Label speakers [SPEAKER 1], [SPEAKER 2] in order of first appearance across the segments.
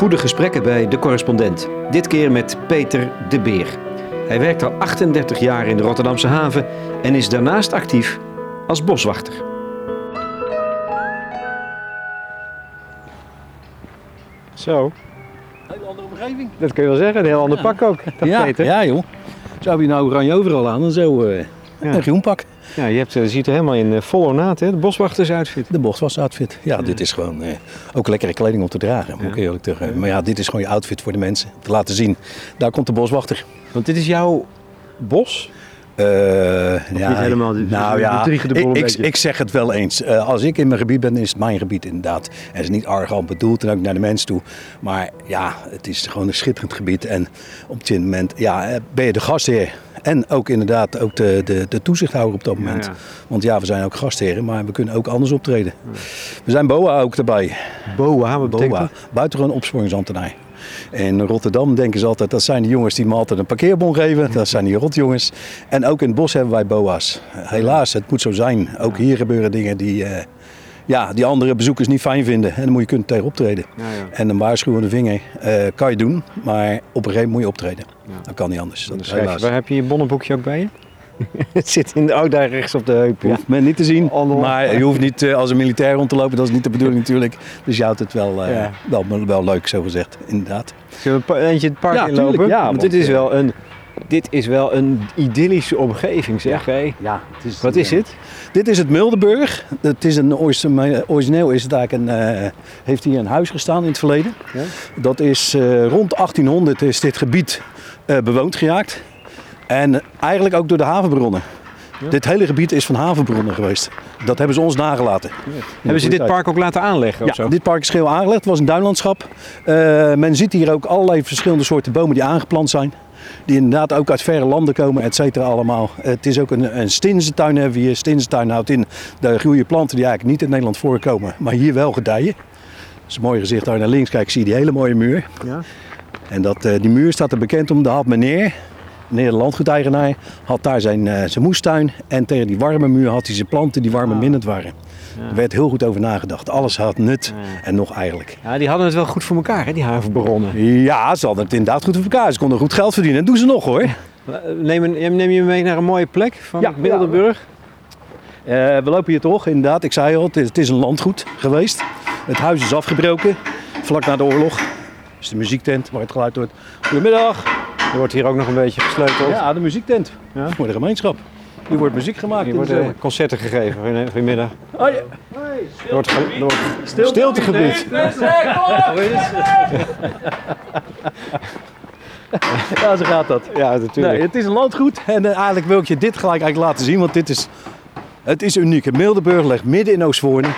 [SPEAKER 1] Goede gesprekken bij de correspondent. Dit keer met Peter de Beer. Hij werkt al 38 jaar in de Rotterdamse haven en is daarnaast actief als boswachter. Zo,
[SPEAKER 2] Hele andere omgeving.
[SPEAKER 1] dat kun je wel zeggen. Een heel ander pak ook. Dat
[SPEAKER 2] Ja,
[SPEAKER 1] Peter.
[SPEAKER 2] ja joh. Zo heb je nou oranje overal aan en zo eh,
[SPEAKER 1] Ja.
[SPEAKER 2] een groen pak.
[SPEAKER 1] Ja, je hebt, eh, ziet er helemaal in eh, volle ornaat, hè? De boswachtersuitfit.
[SPEAKER 2] De boswasoutfit. Ja, dit is gewoon eh, ook lekkere kleding om te dragen, moet ik eerlijk zeggen. Maar ja, dit is gewoon je outfit voor de mensen. Te laten zien, daar komt de boswachter.
[SPEAKER 1] Want dit is jouw bos?
[SPEAKER 2] Eh, ja,
[SPEAKER 1] niet helemaal,
[SPEAKER 2] nou ja, ik, ik, zeg het wel eens. Eh, als ik in mijn gebied ben, is het mijn gebied inderdaad. En het is niet arrogant bedoeld en ook naar de mens toe. Maar ja, het is gewoon een schitterend gebied. En op dit moment ja, eh, ben je de gastheer. En ook inderdaad ook de, de, de toezichthouder op dat moment.
[SPEAKER 1] ja.
[SPEAKER 2] Want ja, we zijn ook gastheren, maar we kunnen ook anders optreden. We zijn BOA ook erbij.
[SPEAKER 1] BOA, wat
[SPEAKER 2] BOA,
[SPEAKER 1] dat?
[SPEAKER 2] buitengewoon opsporingsambtenaar. In Rotterdam denken ze altijd, dat zijn de jongens die me altijd een parkeerbon geven. Dat zijn die rotjongens. En ook in het bos hebben wij BOA's. Helaas, het moet zo zijn. Ook hier gebeuren dingen die, eh, ja, die andere bezoekers niet fijn vinden. En dan moet je kunnen tegen optreden.
[SPEAKER 1] Ja, ja.
[SPEAKER 2] En een waarschuwende vinger eh, kan je doen, maar op een gegeven moment moet je optreden.
[SPEAKER 1] Ja.
[SPEAKER 2] Dat kan niet anders. Dat is helaas.
[SPEAKER 1] waar heb je je bonnenboekje ook bij je? het zit in de, daar rechts op de heup. Ja.
[SPEAKER 2] Hoeft men niet te zien, maar je hoeft niet eh, als een militair rond te lopen. Dat is niet de bedoeling natuurlijk. Dus je houdt het wel, eh, wel, wel leuk, zo gezegd, inderdaad.
[SPEAKER 1] Zullen we eentje het park
[SPEAKER 2] Ja,
[SPEAKER 1] inlopen?
[SPEAKER 2] tuurlijk, ja,
[SPEAKER 1] want dit is
[SPEAKER 2] eh,
[SPEAKER 1] wel een... Dit is wel een idyllische omgeving, zeg.
[SPEAKER 2] Ja,
[SPEAKER 1] Wat is dit?
[SPEAKER 2] Dit is het Mildenburg. Het is een, origine- origineel is het eigenlijk een, heeft hier een huis gestaan in het verleden.
[SPEAKER 1] Ja.
[SPEAKER 2] Dat is rond 1800 is dit gebied bewoond geraakt. En eigenlijk ook door de havenbronnen. Dit hele gebied is van havenbronnen geweest. Dat hebben ze ons nagelaten.
[SPEAKER 1] Hebben ze dit park ook laten aanleggen of
[SPEAKER 2] Ja,
[SPEAKER 1] zo?
[SPEAKER 2] dit park is geheel aangelegd. Het was een duinlandschap. Eh, men ziet hier ook allerlei verschillende soorten bomen die aangeplant zijn. Die inderdaad ook uit verre landen komen, et cetera allemaal. Het is ook een, een stinzentuin hebben we hier. Stinzentuin houdt in, daar groeien planten die eigenlijk niet in Nederland voorkomen. Maar hier wel gedijen. Dat is een mooi gezicht. Daar naar links kijk, zie je die hele mooie muur.
[SPEAKER 1] Ja.
[SPEAKER 2] En dat, eh, die muur staat er bekend om. Daar had meneer, meneer de landgoedeigenaar, had daar zijn, eh, zijn moestuin. En tegen die warme muur had hij zijn planten die warmeminnend waren. Er werd heel goed over nagedacht. Alles had nut
[SPEAKER 1] Ja.
[SPEAKER 2] en nog eigenlijk.
[SPEAKER 1] Ja, die hadden het wel goed voor elkaar, hè, die havenbaronnen.
[SPEAKER 2] Ja, ze hadden het inderdaad goed voor elkaar. Ze konden goed geld verdienen. Dat doen ze nog hoor.
[SPEAKER 1] Neem, een- neem je mee naar een mooie plek van
[SPEAKER 2] Ja,
[SPEAKER 1] Bilderburg?
[SPEAKER 2] Eh, we lopen hier toch, inderdaad. Ik zei al, het is, het is een landgoed geweest. Het huis is afgebroken, vlak na de oorlog. Is de muziektent waar het geluid wordt. Goedemiddag.
[SPEAKER 1] Er wordt hier ook nog een beetje gesleuteld.
[SPEAKER 2] Ja, de muziektent
[SPEAKER 1] Ja.
[SPEAKER 2] voor de gemeenschap. Hier wordt muziek gemaakt.
[SPEAKER 1] Hier worden concerten gegeven van- vanmiddag.
[SPEAKER 2] Oh, ja.
[SPEAKER 1] Er wordt, er wordt stiltegebied.
[SPEAKER 2] Ja, zo gaat dat.
[SPEAKER 1] Ja, natuurlijk.
[SPEAKER 2] Nee, het is een landgoed en eh, eigenlijk wil ik je dit gelijk eigenlijk laten zien, want dit is, het is uniek. Mildenburg ligt midden in Oostvoorne.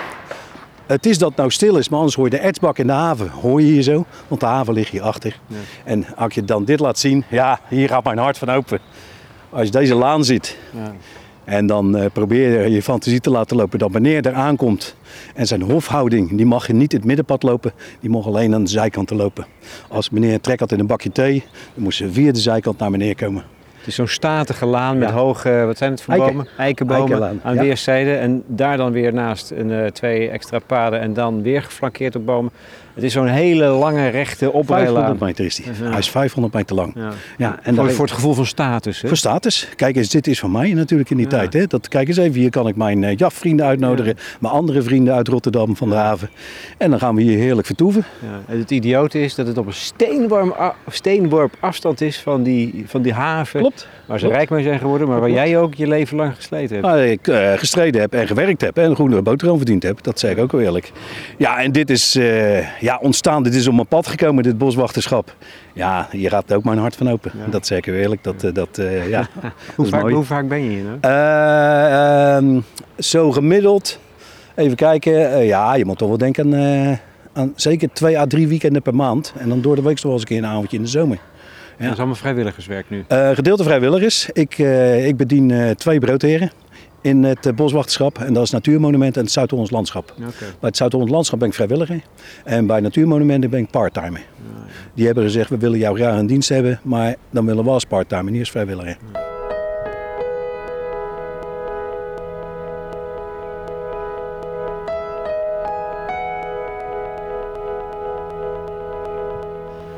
[SPEAKER 2] Het is dat het nou stil is, maar anders hoor je de ertsbak in de haven. Hoor je hier zo, want de haven ligt hier achter. En als je dan dit laat zien, ja, hier gaat mijn hart van open. Als je deze laan ziet
[SPEAKER 1] Ja.
[SPEAKER 2] en dan eh, probeer je je fantasie te laten lopen dat meneer er aankomt en zijn hofhouding, die mag je niet in het middenpad lopen, die mag alleen aan de zijkanten lopen. Als meneer trek had in een bakje thee, dan moest ze via de zijkant naar meneer komen.
[SPEAKER 1] Het is zo'n statige laan met
[SPEAKER 2] Ja.
[SPEAKER 1] hoge, wat zijn het voor
[SPEAKER 2] Eiken.
[SPEAKER 1] bomen? Eikenbomen
[SPEAKER 2] Eikenlaan,
[SPEAKER 1] aan
[SPEAKER 2] ja.
[SPEAKER 1] weerszijden. En daar dan weer naast een, eh, twee extra paden en dan weer geflankeerd op bomen. Het is zo'n hele lange rechte oprijlaan.
[SPEAKER 2] 500 meter is die.
[SPEAKER 1] Ja.
[SPEAKER 2] Hij is 500 meter lang.
[SPEAKER 1] Ja.
[SPEAKER 2] Ja, en
[SPEAKER 1] voor,
[SPEAKER 2] daar-
[SPEAKER 1] voor het gevoel van status. Hè?
[SPEAKER 2] Voor status. Kijk eens, dit is van mij natuurlijk in die
[SPEAKER 1] Ja.
[SPEAKER 2] tijd. Hè? Dat, kijk eens even, hier kan ik mijn uh, jafvrienden uitnodigen. Mijn andere vrienden uit Rotterdam van de haven. En dan gaan we hier heerlijk vertoeven.
[SPEAKER 1] Ja. En het idiote is dat het op een steenworp, a- steenworp afstand is van die, van die haven.
[SPEAKER 2] Klopt.
[SPEAKER 1] Waar ze
[SPEAKER 2] Klopt.
[SPEAKER 1] rijk mee zijn geworden, maar waar
[SPEAKER 2] Klopt.
[SPEAKER 1] jij ook je leven lang gesleten hebt.
[SPEAKER 2] Waar ik eh, gestreden heb en gewerkt heb en een goede boterham verdiend heb. Dat zeg ik ook wel eerlijk. Ja, en dit is eh, ja, ontstaan. Dit is op mijn pad gekomen, dit boswachterschap. Ja, hier gaat ook mijn hart van open.
[SPEAKER 1] Ja.
[SPEAKER 2] Dat zeg ik eerlijk. Dat, eh, dat, eh, ja,
[SPEAKER 1] hoe, vaak, hoe vaak ben je hier
[SPEAKER 2] ehm, zo gemiddeld, even kijken, ja, je moet toch wel denken aan, aan zeker twee à drie weekenden per maand. En dan door de week nog wel eens een keer een avondje in de zomer.
[SPEAKER 1] Dat is allemaal vrijwilligerswerk nu.
[SPEAKER 2] Eh, gedeelte vrijwilligers. Ik, ik bedien twee broodheren in het eh, boswachterschap. En dat is Natuurmonument en het Zuid-Hollands Landschap. Bij het Zuid-Hollands Landschap ben ik vrijwilliger. En bij Natuurmonumenten ben ik parttimer. Die hebben gezegd, we willen jou graag in dienst hebben. Maar dan willen we als parttimer, niet als vrijwilliger.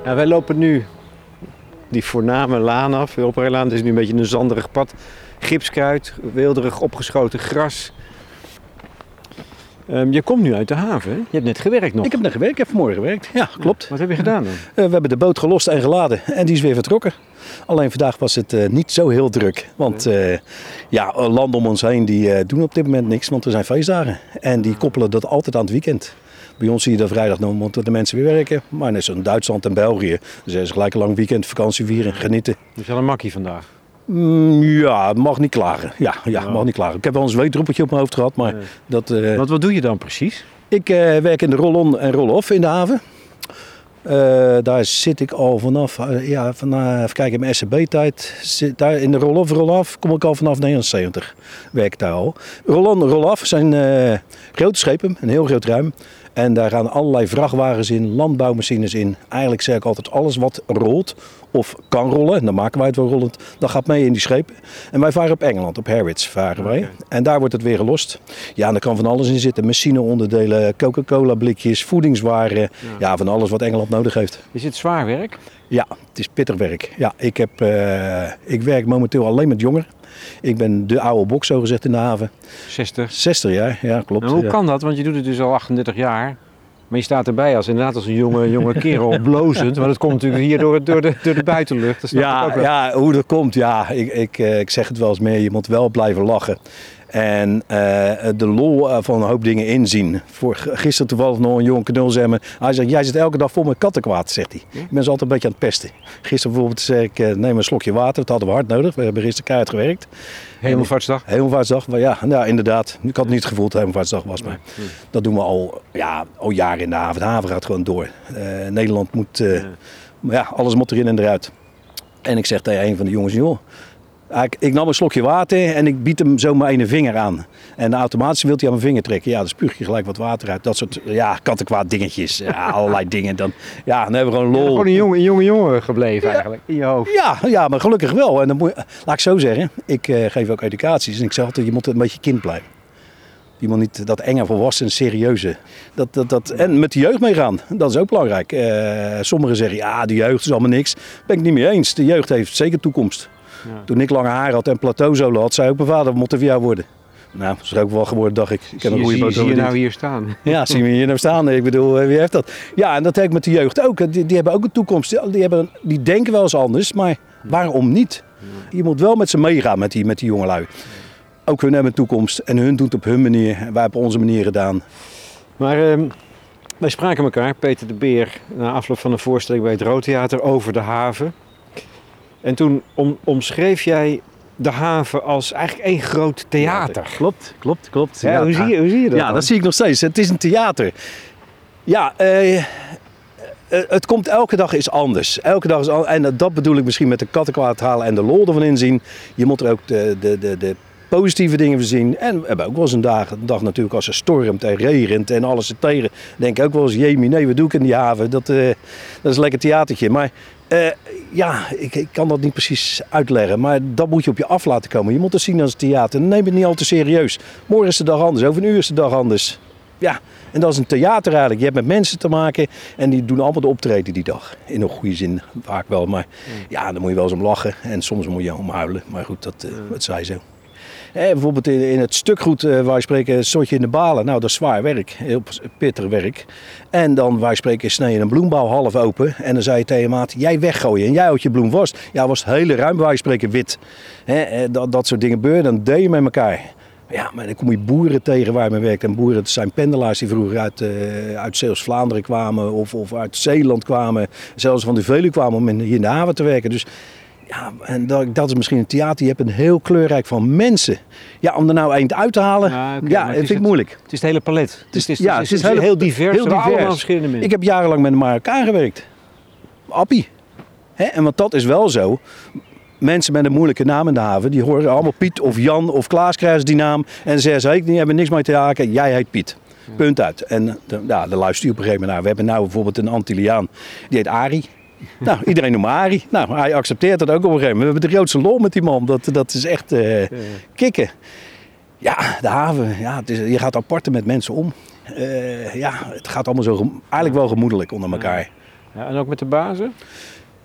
[SPEAKER 1] Ja, wij lopen nu die voorname laan af, Wilperlaan. Het is nu een beetje een zanderig pad. Gipskruid, weelderig opgeschoten gras. Ehm, je komt nu uit de haven, hè? Je hebt net gewerkt nog.
[SPEAKER 2] Ik heb net gewerkt, ik heb vanmorgen gewerkt. Ja, klopt.
[SPEAKER 1] Wat heb je gedaan dan?
[SPEAKER 2] Eh, we hebben de boot gelost en geladen en die is weer vertrokken. Alleen vandaag was het eh, niet zo heel druk. Want eh, ja, landen om ons heen die doen op dit moment niks, want er zijn feestdagen. En die koppelen dat altijd aan het weekend. Bij ons zie je dat vrijdag dan moeten de mensen weer werken. Maar net zoals in Duitsland en België. Dus er is gelijk een lang weekend vakantie vieren, genieten.
[SPEAKER 1] Dus had een makkie vandaag.
[SPEAKER 2] Mm, ja, mag niet klagen. Ja, ja, mag niet klagen. Ik heb wel een zweetdruppeltje op mijn hoofd gehad, maar dat... eh,
[SPEAKER 1] Wat, wat doe je dan precies?
[SPEAKER 2] ik eh, werk in de roll-on en roll-off in de haven. Eh, daar zit ik al vanaf, ja, van, eh, even kijken, mijn SCB-tijd. Daar in de roll-off, roll-off kom ik al vanaf 79. Werk daar al. Roll-on, roll-off zijn grote schepen, een heel groot ruim. En daar gaan allerlei vrachtwagens in, landbouwmachines in. Eigenlijk zeg ik altijd alles wat rolt of kan rollen, en dan maken wij het wel rollend, dat gaat mee in die schepen. En wij varen op Engeland, op Harwich varen wij. En daar wordt het weer gelost. Ja, en daar kan van alles in zitten. Machineonderdelen, Coca-Cola blikjes, voedingswaren. Ja. van alles wat Engeland nodig heeft.
[SPEAKER 1] Is het zwaar werk?
[SPEAKER 2] Ja, het is pittig werk. Ja, ik, heb, eh, ik werk momenteel alleen met jongeren. Ik ben de oude bok, zo gezegd, in de haven.
[SPEAKER 1] 60.
[SPEAKER 2] 60 jaar, ja, klopt.
[SPEAKER 1] En hoe
[SPEAKER 2] ja.
[SPEAKER 1] kan dat? Want je doet het dus al 38 jaar. Maar je staat erbij als inderdaad als een jonge, jonge kerel, blozend. Maar dat komt natuurlijk hier door, door, de, door de buitenlucht. Dat ik ook
[SPEAKER 2] Ja,
[SPEAKER 1] wel.
[SPEAKER 2] ja, hoe dat komt, ja, ik, ik, eh, ik zeg het wel eens meer, je moet wel blijven lachen. En eh, de lol eh, van een hoop dingen inzien. Voor, gisteren toevallig nog een jonge knul zei me, hij zegt, jij zit elke dag vol met kattenkwaad, zegt hij. Ik ben ze altijd een beetje aan het pesten. Gisteren bijvoorbeeld zei ik, eh, neem een slokje water, dat hadden we hard nodig. We hebben gisteren keihard gewerkt.
[SPEAKER 1] Hemelvaartsdag.
[SPEAKER 2] Hemelvaartsdag, maar ja, nou, inderdaad. Ik had het niet gevoeld dat Hemelvaartsdag was, maar dat doen we al, ja, al jaren in de haven. De haven gaat gewoon door. Nederland moet, maar ja, alles moet erin en eruit. En ik zeg tegen een van de jongens, joh, ik, ik nam een slokje water en ik bied hem zo een vinger aan. En automatisch wil hij aan mijn vinger trekken. Ja, dan spuug je gelijk wat water uit. Dat soort, ja, kattenkwaad dingetjes. Ja, allerlei dingen. Dan, ja, dan hebben we gewoon lol.
[SPEAKER 1] Gewoon een jonge, een jonge jongen gebleven eigenlijk, in je hoofd.
[SPEAKER 2] Ja, ja, maar gelukkig wel. En dan moet je, laat ik zo zeggen, ik eh, geef ook educaties. En ik zeg altijd, je moet een beetje kind blijven. Je moet niet dat enge volwassen serieuze. Dat, dat, dat, en met de jeugd meegaan, dat is ook belangrijk. Eh, sommigen zeggen, ja, de jeugd is allemaal niks. Ben ik niet mee eens. De jeugd heeft zeker toekomst.
[SPEAKER 1] Ja.
[SPEAKER 2] Toen ik lange haar had en plateauzolen had, zei ook mijn vader, we moeten voor jou worden. Nou, dat is er ook wel geworden, dacht ik. Ik heb
[SPEAKER 1] Zie,
[SPEAKER 2] een goede foto
[SPEAKER 1] zie je nou hier staan?
[SPEAKER 2] Ja, zien we hier nou staan. Ik bedoel, eh, wie heeft dat? Ja, en dat heb ik met de jeugd ook. Die, die hebben ook een toekomst. Die, hebben, die denken wel eens anders, maar waarom niet? Je moet wel met ze meegaan, met die, met die jongelui. Ook hun hebben een toekomst en hun doen het op hun manier. en Wij hebben onze manier gedaan.
[SPEAKER 1] Maar ehm, wij spraken elkaar, Peter de Beer, na afloop van een voorstelling bij het Roodtheater over de haven. En toen om, omschreef jij de haven als eigenlijk één groot theater.
[SPEAKER 2] Klopt, klopt, klopt.
[SPEAKER 1] Ja, hoe, zie je, hoe zie je dat
[SPEAKER 2] Ja,
[SPEAKER 1] dan?
[SPEAKER 2] dat zie ik nog steeds. Het is een theater. Ja, eh, eh, het komt elke dag is anders. Elke dag is anders. En dat bedoel ik misschien met de kattenkwaad halen en de lol ervan inzien. Je moet er ook de, de, de, de positieve dingen van zien. En we hebben ook wel eens een dag, een dag natuurlijk als het stormt en regent en alles er tegen. denk ik ook wel eens, jemie, nee, wat doe ik in die haven? Dat, eh, dat is een lekker theatertje. Maar eh, ja, ik, ik kan dat niet precies uitleggen. Maar dat moet je op je af laten komen. Je moet het zien als theater. Neem het niet al te serieus. Morgen is de dag anders, over een uur is de dag anders. Ja, en dat is een theater eigenlijk. Je hebt met mensen te maken en die doen allemaal de optreden die dag. In een goede zin, vaak wel. Maar ja, dan moet je wel eens om lachen en soms moet je om huilen. Maar goed, dat, eh dat zij zo. Eh, bijvoorbeeld in, in het stukgoed eh, waar je spreken, je in de balen. Nou, dat is zwaar werk. Heel pittig werk. En dan waar je spreken, snij je een bloembouw half open. En dan zei je tegen maat, jij weggooien. En jij houdt je bloem vast. Ja, was hele ruim waar je spreken wit. Eh, dat, dat soort dingen gebeuren, dan deel je met elkaar. Ja, maar dan kom je boeren tegen waar mee werkt. En boeren zijn pendelaars die vroeger uit, eh uit Zeeuws-Vlaanderen kwamen of, of uit Zeeland kwamen. Zelfs van de Veluwe kwamen om hier in de haven te werken. Dus ja, en dat, dat is misschien een theater. Je hebt een heel kleurrijk van mensen. Ja, om er nou eind uit te halen,
[SPEAKER 1] Ja,
[SPEAKER 2] vind ik
[SPEAKER 1] het-
[SPEAKER 2] moeilijk.
[SPEAKER 1] Het is het hele palet. Het is, het is,
[SPEAKER 2] ja,
[SPEAKER 1] het is, heel, divers.
[SPEAKER 2] heel
[SPEAKER 1] er
[SPEAKER 2] divers.
[SPEAKER 1] Verschillende mensen.
[SPEAKER 2] Ik heb jarenlang met een Marokkaan gewerkt. Appie. Hè? En want dat is wel zo. Mensen met een moeilijke naam in de haven, die horen allemaal Piet of Jan of Klaas krijgen die naam. En dan zeggen ze, die hebben niks mee te maken, jij heet Piet. Punt uit. En de, ja, daar luister je op een gegeven moment naar. We hebben nou bijvoorbeeld een Antilliaan, die heet Arie. Nou, iedereen noemt Arie. Nou, hij accepteert dat ook op een gegeven moment. We hebben de grootste lol met die man. Dat, dat is echt eh, kicken. Ja, de haven. Ja, het is, je gaat apart met mensen om. Eh, ja, het gaat allemaal zo eigenlijk wel gemoedelijk onder elkaar.
[SPEAKER 1] Ja, en ook met de bazen?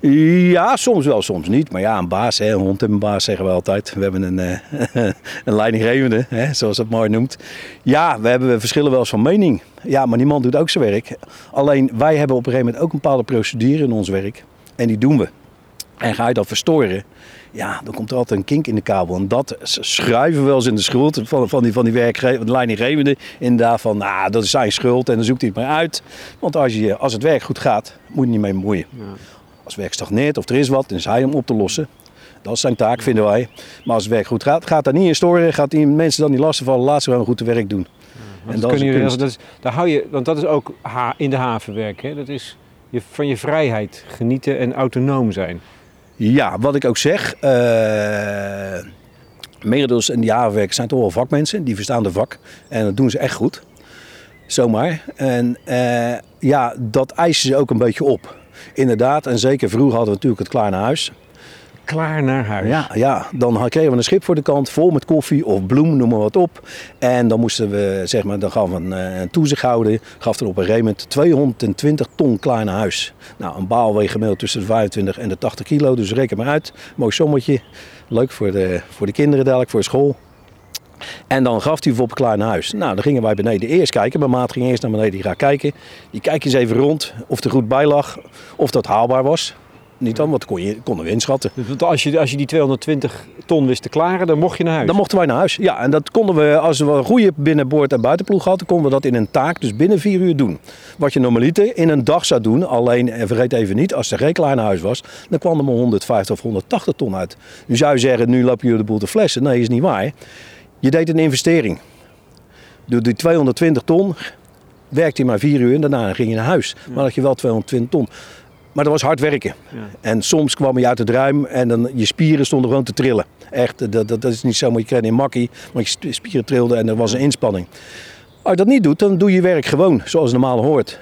[SPEAKER 2] Ja, soms wel, soms niet. Maar ja, een baas, hè, een hond en een baas zeggen we altijd. We hebben een, uh, een leidinggevende, hè, zoals dat mooi noemt. Ja, we, hebben, verschillen wel eens van mening. Ja, maar die man doet ook zijn werk. Alleen wij hebben op een gegeven moment ook een bepaalde procedure in ons werk. En die doen we. En ga je dat verstoren, ja, dan komt er altijd een kink in de kabel. En dat schuiven we wel eens in de schuld van, van die, van die leidinggevende. Inderdaad van, nou, dat is zijn schuld en dan zoekt hij het maar uit. Want als, je, als het werk goed gaat, moet je niet mee bemoeien. Ja. Als het werk stagneert of er is wat, dan is hij om op te lossen. Dat is zijn taak, vinden wij. Maar als het werk goed gaat, gaat daar niet in storen. Gaat die mensen dan niet lastigvallen, laat ze gewoon goed te werk doen.
[SPEAKER 1] Ja, en dat, kun je, dat is, daar hou je, want dat is ook in de haven werken. Dat is je, van je vrijheid genieten en autonoom zijn.
[SPEAKER 2] Ja, wat ik ook zeg. Uh, Merendels en die havenwerkers zijn toch wel vakmensen. Die verstaan de vak. En dat doen ze echt goed. Zomaar. En uh, ja, dat eisen ze ook een beetje op. Inderdaad, en zeker vroeger hadden we natuurlijk het klaar naar huis.
[SPEAKER 1] Klaar naar huis?
[SPEAKER 2] Ja, ja, dan kregen we een schip voor de kant, vol met koffie of bloem, noem maar wat op. En dan moesten we, zeg maar, dan we een, eh, een toezicht houden. Gaf er op een gegeven moment 220 ton klaar naar huis. Nou, een baal weegt gemiddeld tussen de 25 en de 80 kilo, dus reken maar uit. Mooi sommetje. Leuk voor de, voor de kinderen dadelijk, voor school. En dan gaf hij klaar naar huis. Nou, dan gingen wij beneden eerst kijken. Mijn maat ging eerst naar beneden, die gaat kijken. Die kijkt eens even rond of er goed bij lag, of dat haalbaar was. Niet dan, want kon je, konden we inschatten.
[SPEAKER 1] Dus als je, als je die 220 ton wist te klaren, dan mocht je naar huis?
[SPEAKER 2] Dan mochten wij naar huis, ja. En dat konden we, als we een goede binnenboord- en buitenploeg hadden, konden we dat in een taak, dus binnen vier uur doen. Wat je normaliter in een dag zou doen, alleen, en vergeet even niet, als er geen klaar naar huis was, dan kwam er maar 150 of 180 ton uit. Nu zou je zeggen, nu loop je de boel te flessen. Nee, is niet waar. Je deed een investering. Door die 220 ton werkte je maar vier uur en daarna ging je naar huis. Maar dan had je wel 220 ton. Maar dat was hard werken. Ja. En soms kwam je uit het ruim en dan, je spieren stonden gewoon te trillen. Echt, dat, dat, dat is niet zo, maar je kreeg in makkie, maar je spieren trilden en er was een inspanning. Als je dat niet doet, dan doe je werk gewoon zoals het normaal hoort.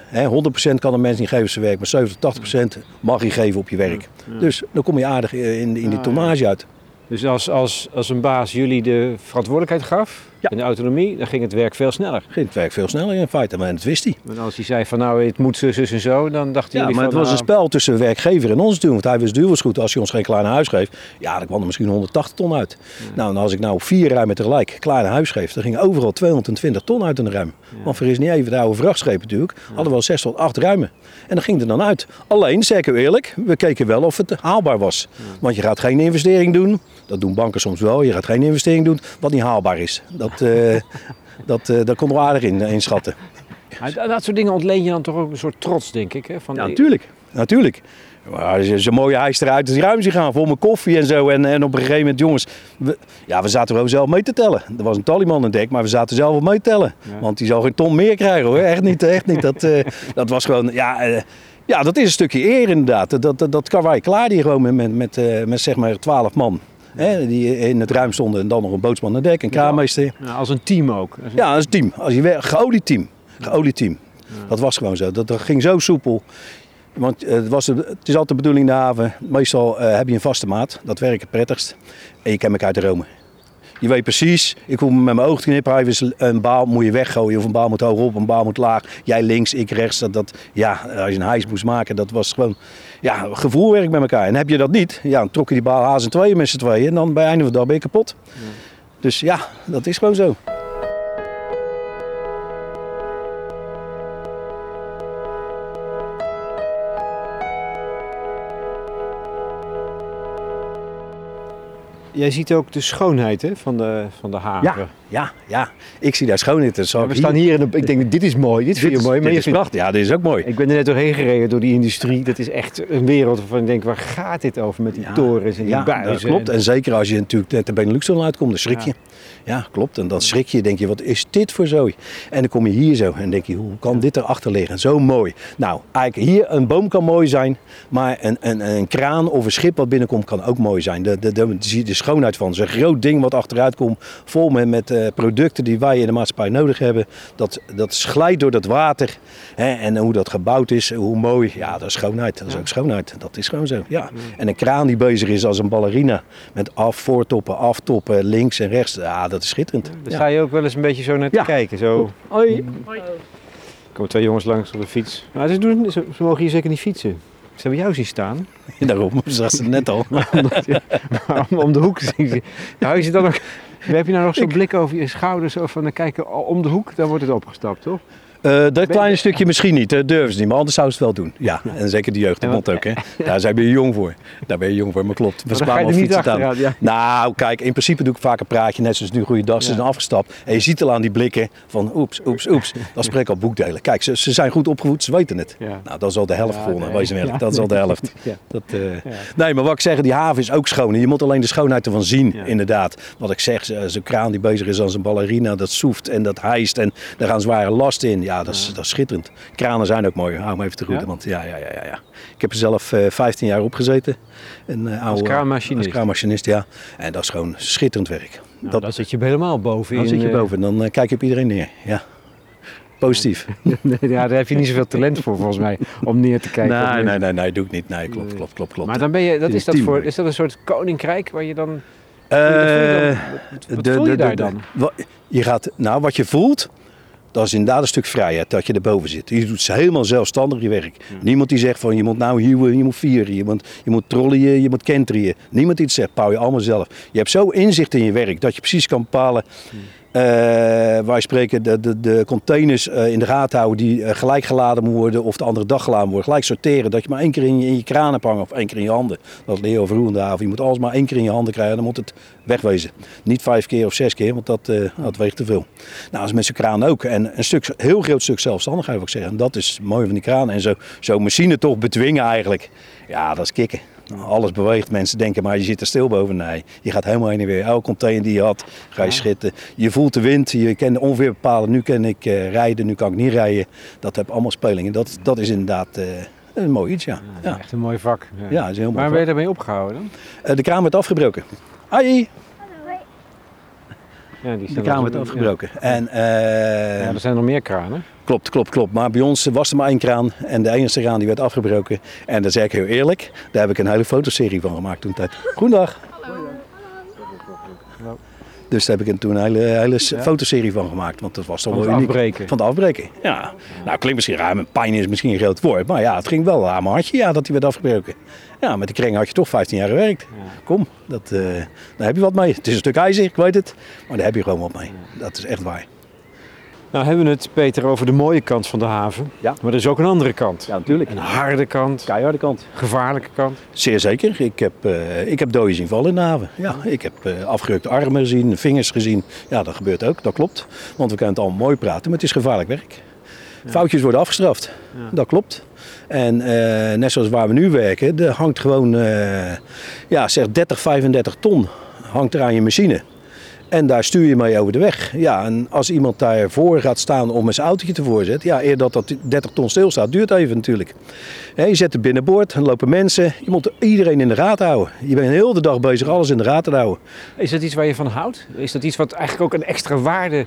[SPEAKER 2] 100% kan een mens niet geven zijn werk, maar 70, 80% mag je geven op je werk. Dus dan kom je aardig in, in die tonnage uit.
[SPEAKER 1] Dus als, als, als een baas jullie de verantwoordelijkheid gaf ja. en de autonomie, dan ging het werk veel sneller.
[SPEAKER 2] Ging het werk veel sneller in feite, maar dat wist hij.
[SPEAKER 1] Maar als hij zei van nou het moet zus, zus en zo, dan dacht hij.
[SPEAKER 2] Ja, maar het was een nou- spel tussen werkgever en ons natuurlijk. Want hij wist duur was goed. Als hij ons geen naar huis geeft, ja, dan kwam er misschien 180 ton uit. Nou, en als ik nou vier ruimen tegelijk naar huis geef, dan ging overal 220 ton uit in de ruim. Want voor is niet even de oude vrachtschepen natuurlijk. Hadden we al 6 tot 8 ruimen. En dan ging er dan uit. Alleen, zeker eerlijk, we keken wel of het haalbaar was. Want je gaat geen investering doen. Dat doen banken soms wel. Je gaat geen investering doen wat niet haalbaar is. Dat, uh, dat, uh, daar konden we aardig in inschatten.
[SPEAKER 1] dat soort dingen ontleen je dan toch ook een soort trots, denk ik. Hè?
[SPEAKER 2] Van ja, natuurlijk. natuurlijk. Zo'n mooie hijs eruit, is ruim zich gaan, vol met koffie en zo. En, en op een gegeven moment, jongens, we, ja, we zaten er ook zelf mee te tellen. Er was een tallyman in dek, maar we zaten zelf wel mee te tellen. Want die zou geen ton meer krijgen hoor, echt niet, echt niet. Dat, uh, dat was gewoon, ja, uh, ja, dat is een stukje eer inderdaad. Dat, dat, dat kan wij klaar die gewoon met, met, met, uh, met zeg maar twaalf man. Hè, die in het ruim stonden en dan nog een bootsman aan dek, een kraammeester.
[SPEAKER 1] Ja, als een team ook.
[SPEAKER 2] Als een... Ja, als een team. Als je geolied team. Geolied team. Ja. Dat was gewoon zo. Dat, dat ging zo soepel. Want het, was, het is altijd de bedoeling in de haven. Meestal uh, heb je een vaste maat. Dat werkt het prettigst. En je kent elkaar te romen. Je weet precies, ik hoef met mijn ogen te knippen. Hij een baal moet je weggooien of een baal moet hoog op, een baal moet laag. Jij links, ik rechts. Dat, dat, ja, als je een hijs moest maken, dat was gewoon ja, gevoelwerk met elkaar. En heb je dat niet, ja, dan trok je die baal haas en tweeën met z'n tweeën. En dan bij einde van de dag ben je kapot. Ja. Dus ja, dat is gewoon zo.
[SPEAKER 1] Jij ziet ook de schoonheid hè, van, de, van de haven.
[SPEAKER 2] Ja, ja. Ik zie daar schoonheid. Dus
[SPEAKER 1] ja, we staan hier en ik denk, dit is mooi, dit, vind je mooi.
[SPEAKER 2] Maar dit je is prachtig. Ja, dit is ook mooi.
[SPEAKER 1] Ik ben er net doorheen gereden door die industrie. Dat is echt een wereld waarvan ik denk, waar gaat dit over met die ja, torens en die ja, buizen?
[SPEAKER 2] dat klopt. En zeker als je natuurlijk net de Benelux uitkomt, dan schrik je. Ja. klopt. En dan schrik je, denk je, wat is dit voor zooi? En dan kom je hier zo en denk je, hoe kan dit erachter liggen? Zo mooi. Nou, eigenlijk hier, een boom kan mooi zijn, maar een, een, een kraan of een schip wat binnenkomt kan ook mooi zijn. De, de, de, de, de schoonheid van zo'n groot ding wat achteruit komt, vol met, met uh, producten die wij in de maatschappij nodig hebben. Dat, dat glijdt door dat water. Hè, en hoe dat gebouwd is, hoe mooi. Ja, dat is schoonheid. Dat is ook schoonheid. Dat is gewoon zo. Ja. En een kraan die bezig is als een ballerina. Met af, voortoppen, aftoppen, links en rechts. Ja, dat is schitterend.
[SPEAKER 1] Daar sta je ook wel eens een beetje zo naar te kijken. Zo.
[SPEAKER 2] Hoi. Hoi.
[SPEAKER 1] komen twee jongens langs op de fiets. Maar ze, doen, ze, ze mogen hier zeker niet fietsen. Ze hebben jou zien staan.
[SPEAKER 2] Daarom, ze het net al.
[SPEAKER 1] Maar om, om de hoek zien ze. Nou, dan nog, heb je nou nog zo'n blik over je schouders of van dan kijken om de hoek, dan wordt het opgestapt, toch?
[SPEAKER 2] Eh, dat kleine stukje misschien niet, dat durven ze niet, maar anders zouden ze het wel doen. Ja, en zeker de jeugd, de
[SPEAKER 1] wat-
[SPEAKER 2] mond ook. Hè. Daar zijn we jong voor. Daar ben je jong voor, maar klopt. We
[SPEAKER 1] er
[SPEAKER 2] al fietsen aan.
[SPEAKER 1] ja.
[SPEAKER 2] Nou, kijk, in principe doe ik vaak een praatje, net zoals nu Goeiedag, ze zijn afgestapt. En je ziet al aan die blikken van oeps, oeps, oeps. Dan spreek ik al boekdelen. Kijk, ze, ze zijn goed opgevoed, ze weten het. Nou, dat is al de helft
[SPEAKER 1] nee.
[SPEAKER 2] wees eerlijk.
[SPEAKER 1] Ja.
[SPEAKER 2] Dat is al de helft. Dat, eh, Nee, maar wat ik zeg, die haven is ook schoon. Je moet alleen de schoonheid ervan zien, inderdaad. Wat ik zeg, zo- zo'n kraan die bezig is als een ballerina, dat soeft en dat hijst en daar gaan zware lasten in. Ja, dat is, dat is schitterend. Kranen zijn ook mooi, hou me even te goed.
[SPEAKER 1] Ja?
[SPEAKER 2] Want ja, ja, ja, ja, ja. Ik heb er zelf eh 15 jaar op gezeten. Een, eh, oude,
[SPEAKER 1] kraanmachinist.
[SPEAKER 2] Als kraanmachinist, ja. En dat is gewoon schitterend werk.
[SPEAKER 1] Nou,
[SPEAKER 2] dat,
[SPEAKER 1] dan zit je helemaal boven.
[SPEAKER 2] dan zit je
[SPEAKER 1] eh,
[SPEAKER 2] boven, dan kijk je op iedereen neer. Ja. Positief.
[SPEAKER 1] Ja, daar heb je niet zoveel talent voor volgens mij om neer te kijken.
[SPEAKER 2] Nee, nee, nee, nee, doe ik niet. Nee, klopt, klopt, klopt, klopt.
[SPEAKER 1] Maar dan ben je, dat is, dat voor, is dat een soort koninkrijk waar je dan.
[SPEAKER 2] Eh,
[SPEAKER 1] wat
[SPEAKER 2] de-
[SPEAKER 1] voel je
[SPEAKER 2] de-
[SPEAKER 1] daar
[SPEAKER 2] de-
[SPEAKER 1] dan?
[SPEAKER 2] Je gaat, nou, wat je voelt, dat is inderdaad een stuk vrijheid dat je erboven zit. Je doet helemaal zelfstandig je werk. Niemand die zegt van je moet nou hier, je moet vieren, je moet, je moet trollien, je moet kentrien. Niemand die het zegt, bouw je allemaal zelf. Je hebt zo inzicht in je werk dat je precies kan bepalen. Waar je spreken, de, de, de containers eh, in de gaten houden die eh, gelijk geladen moeten worden of de andere dag geladen worden. Gelijk sorteren, dat je maar één keer in je, in je kraan hebt hangen of één keer in je handen. Dat leer je over de haven. Je moet alles maar één keer in je handen krijgen, dan moet het wegwezen. Niet vijf keer of zes keer, want dat, dat weegt te veel. Nou, dat is met zo'n kraan ook. En een stuk, heel groot stuk zelfstandigheid, wil ik zeggen. En dat is het mooie van die kraan. En zo- zo'n machine toch bedwingen eigenlijk. Ja, dat is kicken. Alles beweegt. Mensen denken, maar je zit er stil boven. Nee, je gaat helemaal heen en weer. Elke container die je had, ga je schitten. Je voelt de wind. Je kan ongeveer bepalen, nu kan ik eh, rijden, nu kan ik niet rijden. Dat heb allemaal spelingen. Dat, dat is inderdaad eh, een mooi iets, ja.
[SPEAKER 1] Ja,
[SPEAKER 2] Ja,
[SPEAKER 1] Echt een mooi vak. Ja.
[SPEAKER 2] is heel mooi.
[SPEAKER 1] Waar ben je daarmee opgehouden dan?
[SPEAKER 2] Eh, de kraan werd afgebroken. Ai,
[SPEAKER 1] Ja, die
[SPEAKER 2] de kraan werd afgebroken. En,
[SPEAKER 1] Ja, er zijn nog meer kranen.
[SPEAKER 2] Klopt, klopt, klopt. Maar bij ons was er maar één kraan. En de enige kraan die werd afgebroken. En dat zeg ik heel eerlijk. Daar heb ik een hele fotoserie van gemaakt toen tijd. Goedendag. Dus daar heb ik toen een hele, hele fotoserie van gemaakt. Want dat was toch wel uniek.
[SPEAKER 1] afbreken.
[SPEAKER 2] Van het afbreken. Ja. Nou, klinkt misschien raar. Mijn pijn is misschien een groot woord. Maar ja, het ging wel aan mijn hartje ja, dat die werd afgebroken. Ja, met de kring had je toch 15 jaar gewerkt. Kom, dat, eh, daar heb je wat mee. Het is een stuk ijzer, ik weet het. Maar daar heb je gewoon wat mee. Dat is echt waar.
[SPEAKER 1] Nou hebben we het, Peter, over de mooie kant van de haven.
[SPEAKER 2] Ja.
[SPEAKER 1] Maar er is ook een andere kant.
[SPEAKER 2] Ja, natuurlijk.
[SPEAKER 1] Een harde kant,
[SPEAKER 2] Keiharde kant.
[SPEAKER 1] gevaarlijke kant.
[SPEAKER 2] Zeer zeker. Ik heb, eh, ik heb dooien zien vallen in de haven. Ja, ik heb eh afgerukte armen gezien, vingers gezien. Ja, dat gebeurt ook. Dat klopt. Want we kunnen het allemaal mooi praten, maar het is gevaarlijk werk. Foutjes worden afgestraft. Dat klopt. En eh, net zoals waar we nu werken, er hangt gewoon ja, zeg 30, 35 ton hangt er aan je machine. En daar stuur je mee over de weg. Ja, en als iemand daarvoor gaat staan om zijn autootje te voorzetten, ja, eer dat dat 30 ton stilstaat, duurt even natuurlijk. Je zet het binnenboord, dan lopen mensen. Je moet iedereen in de gaten houden. Je bent heel de dag bezig alles in de gaten te houden.
[SPEAKER 1] Is dat iets waar je van houdt? Is dat iets wat eigenlijk ook een extra waarde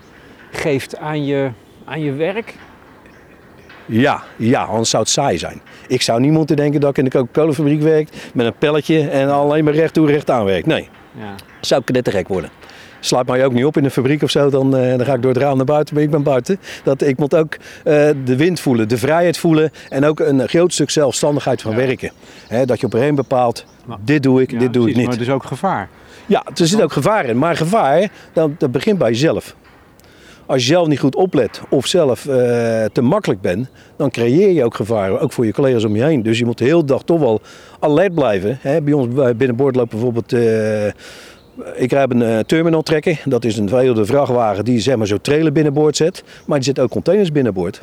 [SPEAKER 1] geeft aan je, aan je werk?
[SPEAKER 2] Ja, ja, anders zou het saai zijn. Ik zou niet moeten denken dat ik in de Coca-Cola-fabriek werk met een pelletje en alleen maar recht toe recht aan werk. Nee,
[SPEAKER 1] Ja.
[SPEAKER 2] zou ik knettergek worden. Sluit mij ook niet op in de fabriek of zo, dan, eh, dan ga ik door het raam naar buiten, maar ik ben buiten. Dat, ik moet ook eh, de wind voelen, de vrijheid voelen en ook een groot stuk zelfstandigheid van werken. Hè, dat je op een bepaalt, dit doe ik,
[SPEAKER 1] Ja,
[SPEAKER 2] dit doe ik niet.
[SPEAKER 1] Maar dus ook gevaar.
[SPEAKER 2] Ja, er zit ook gevaar in. Maar gevaar, dat, dat begint bij jezelf. Als je zelf niet goed oplet of zelf eh, te makkelijk bent, dan creëer je ook gevaar, ook voor je collega's om je heen. Dus je moet de hele dag toch wel alert blijven. Hè, bij ons bij- binnenboord loopt bijvoorbeeld, ik heb een eh, terminal trekker. Dat is een verheelde vrachtwagen die zeg maar zo trailer binnenboord zet. Maar die zet ook containers binnenboord.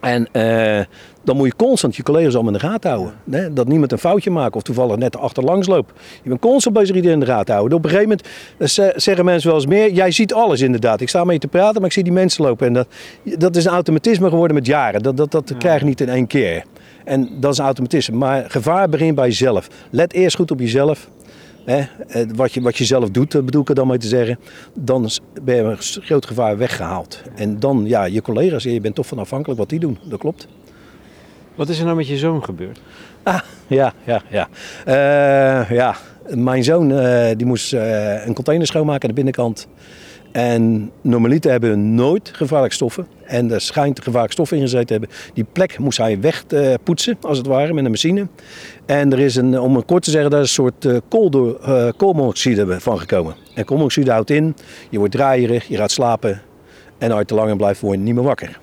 [SPEAKER 2] En eh, dan moet je constant je collega's allemaal in de gaten houden. Hè? Dat niemand een foutje maakt of toevallig net achterlangs loopt. Je bent constant bezig iedereen in de gaten houden. Op een gegeven moment eh, ze- zeggen mensen wel eens meer. Jij ziet alles inderdaad. Ik sta met je te praten, maar ik zie die mensen lopen. En dat, dat is een automatisme geworden met jaren. Dat, dat, dat krijg je niet in één keer. En dat is een automatisme. Maar gevaar begint bij jezelf. Let eerst goed op jezelf. Wat, je, wat je zelf doet, eh, bedoel ik er dan mee te zeggen. Dan ben je een groot gevaar weggehaald. En dan, ja, je collega's, je bent toch van afhankelijk wat die doen. Dat klopt.
[SPEAKER 1] Wat is er nou met je zoon gebeurd?
[SPEAKER 2] Ah, ja, ja, ja. Eh, ja, mijn zoon eh, die moest eh, een container schoonmaken aan de binnenkant. En normaliter hebben nooit gevaarlijke stoffen. En er schijnt gevaarlijke stoffen in gezeten te hebben. Die plek moest hij wegpoetsen, als het ware, met een machine. En er is een, om het kort te zeggen, daar is een soort kooldoor, uh, koolmonoxide van gekomen. En koolmonoxide houdt in, je wordt draaierig, je gaat slapen. En als je te lang in blijft, word je niet meer wakker.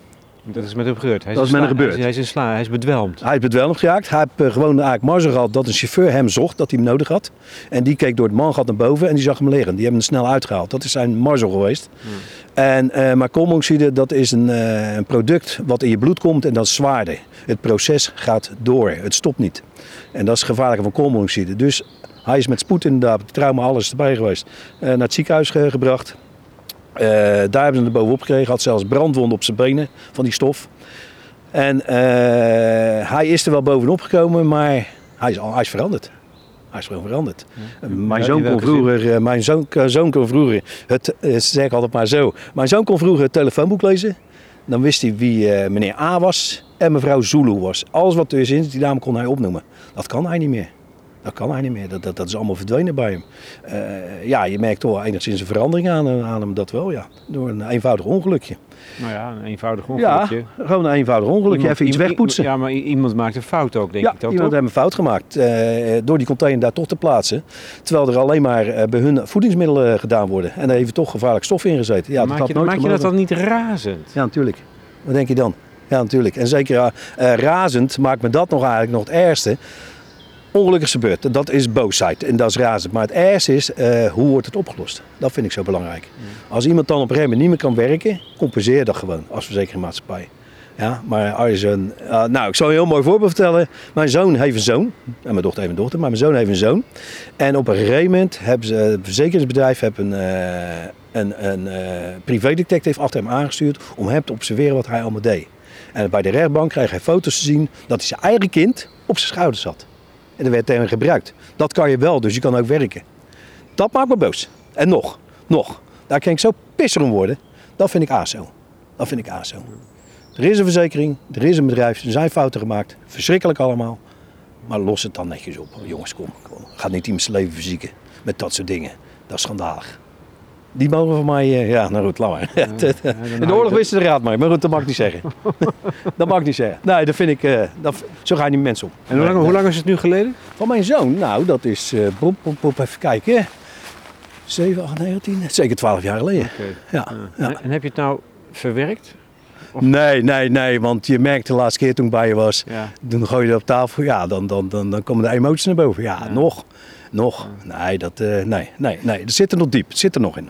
[SPEAKER 1] Dat is met hem gebeurd. Hij
[SPEAKER 2] Dat is met hem gebeurd.
[SPEAKER 1] Hij is, in sla, hij is bedwelmd.
[SPEAKER 2] Hij is bedwelmd geraakt. Hij heeft uh, gewoon eigenlijk marge gehad dat een chauffeur hem zocht, dat hij hem nodig had. En die keek door het mangat naar boven en die zag hem liggen. Die hebben hem snel uitgehaald. Dat is zijn marge geweest.
[SPEAKER 1] Hmm.
[SPEAKER 2] En, uh, maar koolmonoxide, dat is een, uh, een, product wat in je bloed komt en dat is zwaarder. Het proces gaat door, het stopt niet. En dat is het gevaarlijke van koolmonoxide. Dus hij is met spoed inderdaad, trauma, alles erbij geweest, naar het ziekenhuis gebracht. Uh, daar hebben ze hem bovenop gekregen. Had zelfs brandwonden op zijn benen van die stof. En uh, hij is er wel bovenop gekomen, maar hij is, hij is veranderd. Hij is gewoon veranderd. Ja. Mijn, zoon kon vroeger, mijn zoon, zoon kon vroeger, het, ze zeggen altijd maar zo. Mijn zoon kon vroeger het telefoonboek lezen. Dan wist hij wie meneer A was en mevrouw Zulu was. Alles wat er is in die naam kon hij opnoemen. Dat kan hij niet meer. Dat kan hij niet meer. Dat, dat, dat is allemaal verdwenen bij hem. Uh, ja, je merkt toch enigszins een verandering aan, aan, hem, dat wel, ja. Door een eenvoudig ongelukje.
[SPEAKER 1] Nou ja, een eenvoudig ongelukje.
[SPEAKER 2] Ja, gewoon een eenvoudig ongelukje. Iemand, Even iets wegpoetsen.
[SPEAKER 1] Ja, maar iemand maakt een fout ook, denk
[SPEAKER 2] ja,
[SPEAKER 1] ik dan
[SPEAKER 2] iemand heeft een fout gemaakt. Uh, door die container daar toch te plaatsen. Terwijl er alleen maar uh, bij hun voedingsmiddelen gedaan worden. En daar heeft toch gevaarlijk stof in gezeten. Ja,
[SPEAKER 1] maak je,
[SPEAKER 2] nooit
[SPEAKER 1] maak je dat dan niet razend?
[SPEAKER 2] Ja, natuurlijk. Wat denk je dan? Ja, natuurlijk. En zeker razend maakt me dat nog eigenlijk nog het ergste ongelukkig gebeurt. Dat is boosheid en dat is razend. Maar het ergste is, uh, hoe wordt het opgelost? Dat vind ik zo belangrijk. Ja. Als iemand dan op moment niet meer kan werken, compenseer dat gewoon als verzekeringmaatschappij. Ja, maar als je een, uh, nou, ik zal een heel mooi voorbeeld vertellen. Mijn zoon heeft een zoon. En mijn dochter heeft een dochter, maar mijn zoon heeft een zoon. En op een gegeven moment hebben ze, het verzekeringsbedrijf heeft een, uh, een, een privédetective achter hem aangestuurd om hem te observeren wat hij allemaal deed. En bij de rechtbank kreeg hij foto's te zien dat hij zijn eigen kind op zijn schouders zat. En er werd tegen gebruikt. Dat kan je wel, dus je kan ook werken. Dat maakt me boos. En nog, nog. Daar kan ik zo pisser om worden. Dat vind ik ASO. Dat vind ik ASO. Er is een verzekering, er is een bedrijf, er zijn fouten gemaakt. Verschrikkelijk allemaal. Maar los het dan netjes op. Jongens, kom. Ga niet iemands leven verzieken met dat soort dingen. Dat is schandalig. Die mogen van mij, uh, ja, nou goed, laat maar. Ja, ja, In de oorlog wisten de raad mee, maar goed, dat mag ik niet zeggen. dat mag ik niet zeggen. Nee, dat vind ik, uh, dat, zo gaan die mensen om.
[SPEAKER 1] En hoe lang, hoe lang is het nu geleden?
[SPEAKER 2] Van mijn zoon, nou, dat is, uh, boep, boep, boep, even kijken. 7, 8, 9, 10, zeker 12 jaar geleden.
[SPEAKER 1] Okay.
[SPEAKER 2] Ja, ja.
[SPEAKER 1] En, heb je het nou verwerkt?
[SPEAKER 2] Of? Nee, nee, nee, want je merkte de laatste keer toen ik bij je was,
[SPEAKER 1] ja.
[SPEAKER 2] toen gooi je het op tafel, ja, dan, dan, dan, dan komen de emoties naar boven. Ja, nog, nog. Nee, dat, nee, nee, nee, dat zit er nog diep, het zit er nog in.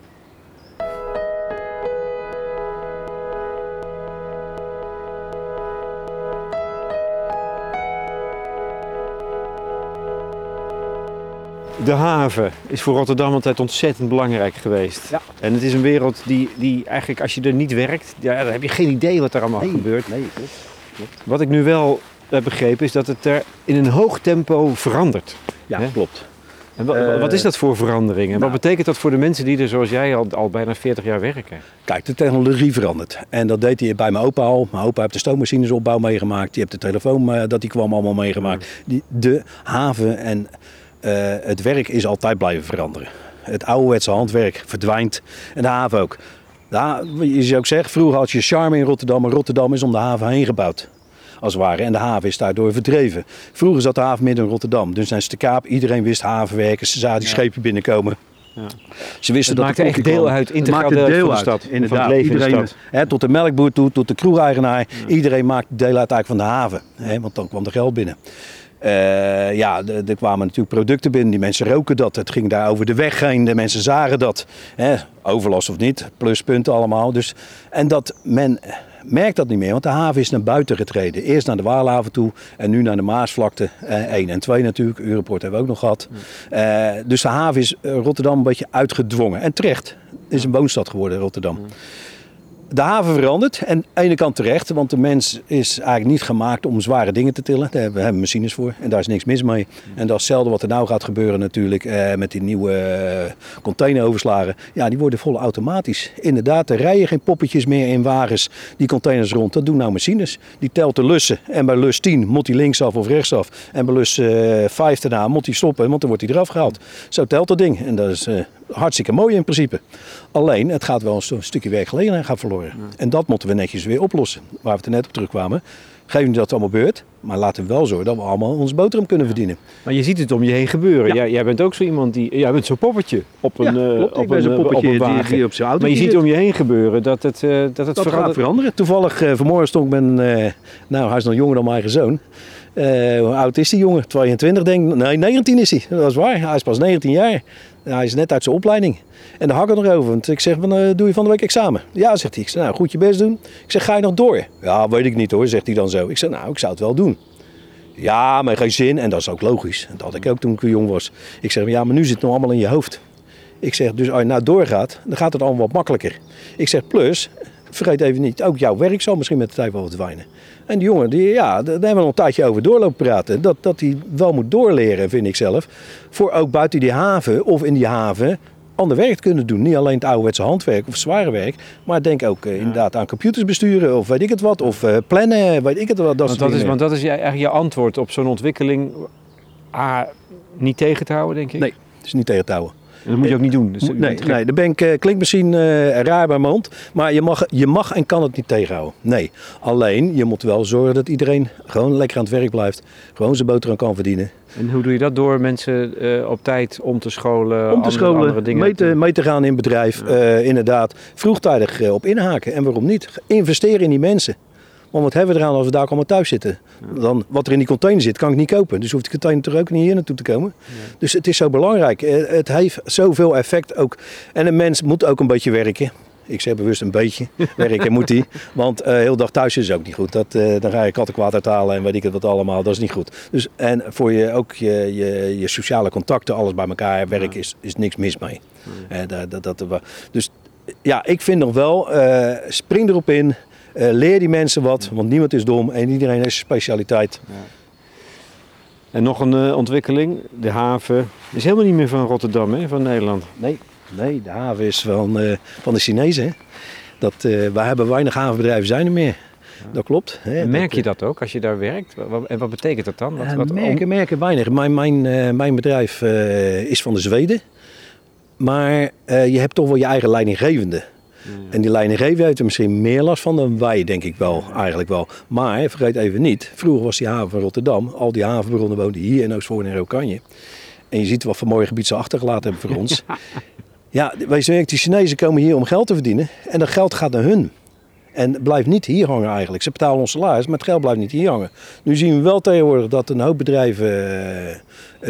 [SPEAKER 1] De haven is voor Rotterdam altijd ontzettend belangrijk geweest.
[SPEAKER 2] Ja.
[SPEAKER 1] En het is een wereld die, die eigenlijk, als je er niet werkt, ja, dan heb je geen idee wat er allemaal
[SPEAKER 2] nee,
[SPEAKER 1] gebeurt.
[SPEAKER 2] Nee, klopt. klopt.
[SPEAKER 1] Wat ik nu wel heb begrepen is dat het er in een hoog tempo verandert.
[SPEAKER 2] Ja,
[SPEAKER 1] Hè?
[SPEAKER 2] klopt.
[SPEAKER 1] En wa-
[SPEAKER 2] Uh,
[SPEAKER 1] wat is dat voor verandering? En
[SPEAKER 2] nou.
[SPEAKER 1] wat betekent dat voor de mensen die er zoals jij al, al bijna 40 jaar werken?
[SPEAKER 2] Kijk, de technologie verandert. En dat deed hij bij mijn opa al. Mijn opa heeft de stoommachinesopbouw meegemaakt. Die heeft de telefoon, uh, dat die kwam allemaal meegemaakt. Die, de haven en het werk is altijd blijven veranderen. Het ouderwetse handwerk verdwijnt. En de haven ook. De je zou ook zeggen, vroeger had je charme in Rotterdam. Maar Rotterdam is om de haven heen gebouwd. Als het ware. En de haven is daardoor verdreven. Vroeger zat de haven midden in Rotterdam. Dus zijn ze te kaap. Iedereen wist havenwerkers. Ze zagen die
[SPEAKER 1] Ja.
[SPEAKER 2] schepen binnenkomen.
[SPEAKER 1] Ja.
[SPEAKER 2] Ze wisten
[SPEAKER 1] Het
[SPEAKER 2] dat
[SPEAKER 1] maakte
[SPEAKER 2] er
[SPEAKER 1] echt deel
[SPEAKER 2] kwam.
[SPEAKER 1] uit,
[SPEAKER 2] Het
[SPEAKER 1] integraal
[SPEAKER 2] maakte
[SPEAKER 1] deel uit
[SPEAKER 2] deel
[SPEAKER 1] van de stad, van het
[SPEAKER 2] Inderdaad.
[SPEAKER 1] leven in de
[SPEAKER 2] Iedereen,
[SPEAKER 1] stad.
[SPEAKER 2] Hè, tot de melkboer toe, tot de kroegeigenaar. Iedereen maakte deel uit eigenlijk van de haven. Hè, want dan kwam er geld binnen. Eh, ja, er kwamen natuurlijk producten binnen. Die mensen roken dat. Het ging daar over de weg heen. De mensen zagen dat. Hè, overlast of niet. Pluspunten allemaal. Dus, en dat men merkt dat niet meer. Want de haven is naar buiten getreden. Eerst naar de Waalhaven toe. En nu naar de Maasvlakte. 1 en 2 natuurlijk. Europort hebben we ook nog gehad. Eh, dus de haven is eh, Rotterdam een beetje uitgedwongen. En terecht. Is een woonstad geworden Rotterdam. De haven verandert. En aan de ene kant terecht, want de mens is eigenlijk niet gemaakt om zware dingen te tillen. Daar hebben we machines voor en daar is niks mis mee. En dat is hetzelfde wat er nou gaat gebeuren natuurlijk eh, met die nieuwe eh, containeroverslagen. Ja, die worden vol automatisch. Inderdaad, er rijden geen poppetjes meer in wagens die containers rond. Dat doen nou machines. Die telt de lussen en bij lus 10 moet hij linksaf of rechtsaf. En bij lus uh, 5 daarna moet hij stoppen, want dan wordt hij eraf gehaald. Zo telt dat ding. En dat is uh, hartstikke mooi in principe. Alleen, het gaat wel een stukje werkgelegenheid gaan verloren. En dat moeten we netjes weer oplossen. Waar we het er net op terugkwamen. Geef niet dat het allemaal beurt, maar laten we wel zorgen dat we allemaal ons boterham kunnen verdienen.
[SPEAKER 1] Maar je ziet het om je heen gebeuren. Ja. Jij, jij, bent ook zo iemand die. Jij bent zo'n poppetje op een,
[SPEAKER 2] ja, klopt,
[SPEAKER 1] uh, op
[SPEAKER 2] een,
[SPEAKER 1] een,
[SPEAKER 2] poppetje
[SPEAKER 1] op een wagen.
[SPEAKER 2] Die, die op zijn auto
[SPEAKER 1] maar je ziet om je heen gebeuren dat het, uh, dat het
[SPEAKER 2] dat
[SPEAKER 1] verandert.
[SPEAKER 2] gaat veranderen. Toevallig uh, vanmorgen stond ik met een, nou hij is nog jonger dan mijn eigen zoon. Hoe oud is die jongen? 22 denk ik. Nee, 19 is hij. Dat is waar. Hij is pas 19 jaar. Hij is net uit zijn opleiding. En daar hak ik nog over. Want ik zeg, van, uh, doe je van de week examen? Ja, zegt hij. Ik zeg, nou, goed je best doen. Ik zeg, ga je nog door? Ja, weet ik niet hoor, zegt hij dan zo. Ik zeg, nou, ik zou het wel doen. Ja, maar geen zin. En dat is ook logisch. Dat had ik ook toen ik jong was. Ik zeg, ja, maar nu zit het nog allemaal in je hoofd. Ik zeg, dus als je nou doorgaat, dan gaat het allemaal wat makkelijker. Ik zeg, plus, vergeet even niet, ook jouw werk zal misschien met de tijd wel verdwijnen. En die jongen, die, ja, daar hebben we nog een tijdje over doorlopen praten. Dat, dat hij wel moet doorleren, vind ik zelf. Voor ook buiten die haven of in die haven ander werk te kunnen doen. Niet alleen het ouderwetse handwerk of zware werk. Maar denk ook uh, inderdaad aan computers besturen of weet ik het wat. Of uh, plannen, weet ik het wat. Dat
[SPEAKER 1] want, dat is, want dat is eigenlijk je antwoord op zo'n ontwikkeling. A, niet tegen te houden, denk ik?
[SPEAKER 2] Nee, het is niet tegen te houden.
[SPEAKER 1] En dat moet je ook niet doen. Dus
[SPEAKER 2] nee, nee, de bank uh, klinkt misschien uh, raar bij mijn mond, maar je mag, je mag en kan het niet tegenhouden. Nee, alleen je moet wel zorgen dat iedereen gewoon lekker aan het werk blijft, gewoon zijn boterham kan verdienen.
[SPEAKER 1] En hoe doe je dat door mensen uh, op tijd om te scholen?
[SPEAKER 2] Om te scholen, andere dingen mee, te, mee te gaan in bedrijf, ja. inderdaad. Vroegtijdig op inhaken. En waarom niet? Investeren in die mensen. Want wat hebben we eraan als we daar allemaal thuis zitten? Dan, wat er in die container zit, kan ik niet kopen. Dus hoeft die container toch ook niet hier naartoe te komen. Ja. Dus het is zo belangrijk. Het heeft zoveel effect ook. En een mens moet ook een beetje werken. Ik zeg bewust een beetje. Werken moet hij. Want uh, heel dag thuis is ook niet goed. Dat, uh, dan ga je kattenkwaad uithalen en weet ik het wat allemaal. Dat is niet goed. Dus, en voor je, ook je, je, je sociale contacten, alles bij elkaar, werk is, is niks mis mee. Uh, dat, dat, dat, dus ja, ik vind nog wel, spring erop in. Uh, leer die mensen wat, want niemand is dom en iedereen heeft zijn specialiteit. Ja.
[SPEAKER 1] En nog een uh, ontwikkeling, de haven is helemaal niet meer van Rotterdam, hè, van Nederland.
[SPEAKER 2] Nee, nee de haven is van, uh, van de Chinezen. Hè. Dat, wij hebben weinig havenbedrijven zijn er meer. Ja. Dat klopt. Hè.
[SPEAKER 1] En merk je dat ook als je daar werkt? En wat betekent dat dan? Wat, wat
[SPEAKER 2] merken, merken weinig. Mijn, mijn, mijn bedrijf is van de Zweden. Maar je hebt toch wel je eigen leidinggevende. En die leidinggever heeft er misschien meer last van dan wij, denk ik wel, eigenlijk wel. Maar vergeet even niet, vroeger was die haven van Rotterdam, al die havenbronnen woonden hier in Oostvoorn en Rokanje. En je ziet wat voor mooie gebied ze achtergelaten hebben voor ons. Ja, wij zeggen, die Chinezen komen hier om geld te verdienen en dat geld gaat naar hun. En blijft niet hier hangen eigenlijk. Ze betalen ons salaris, maar het geld blijft niet hier hangen. Nu zien we wel tegenwoordig dat een hoop bedrijven uh, uh,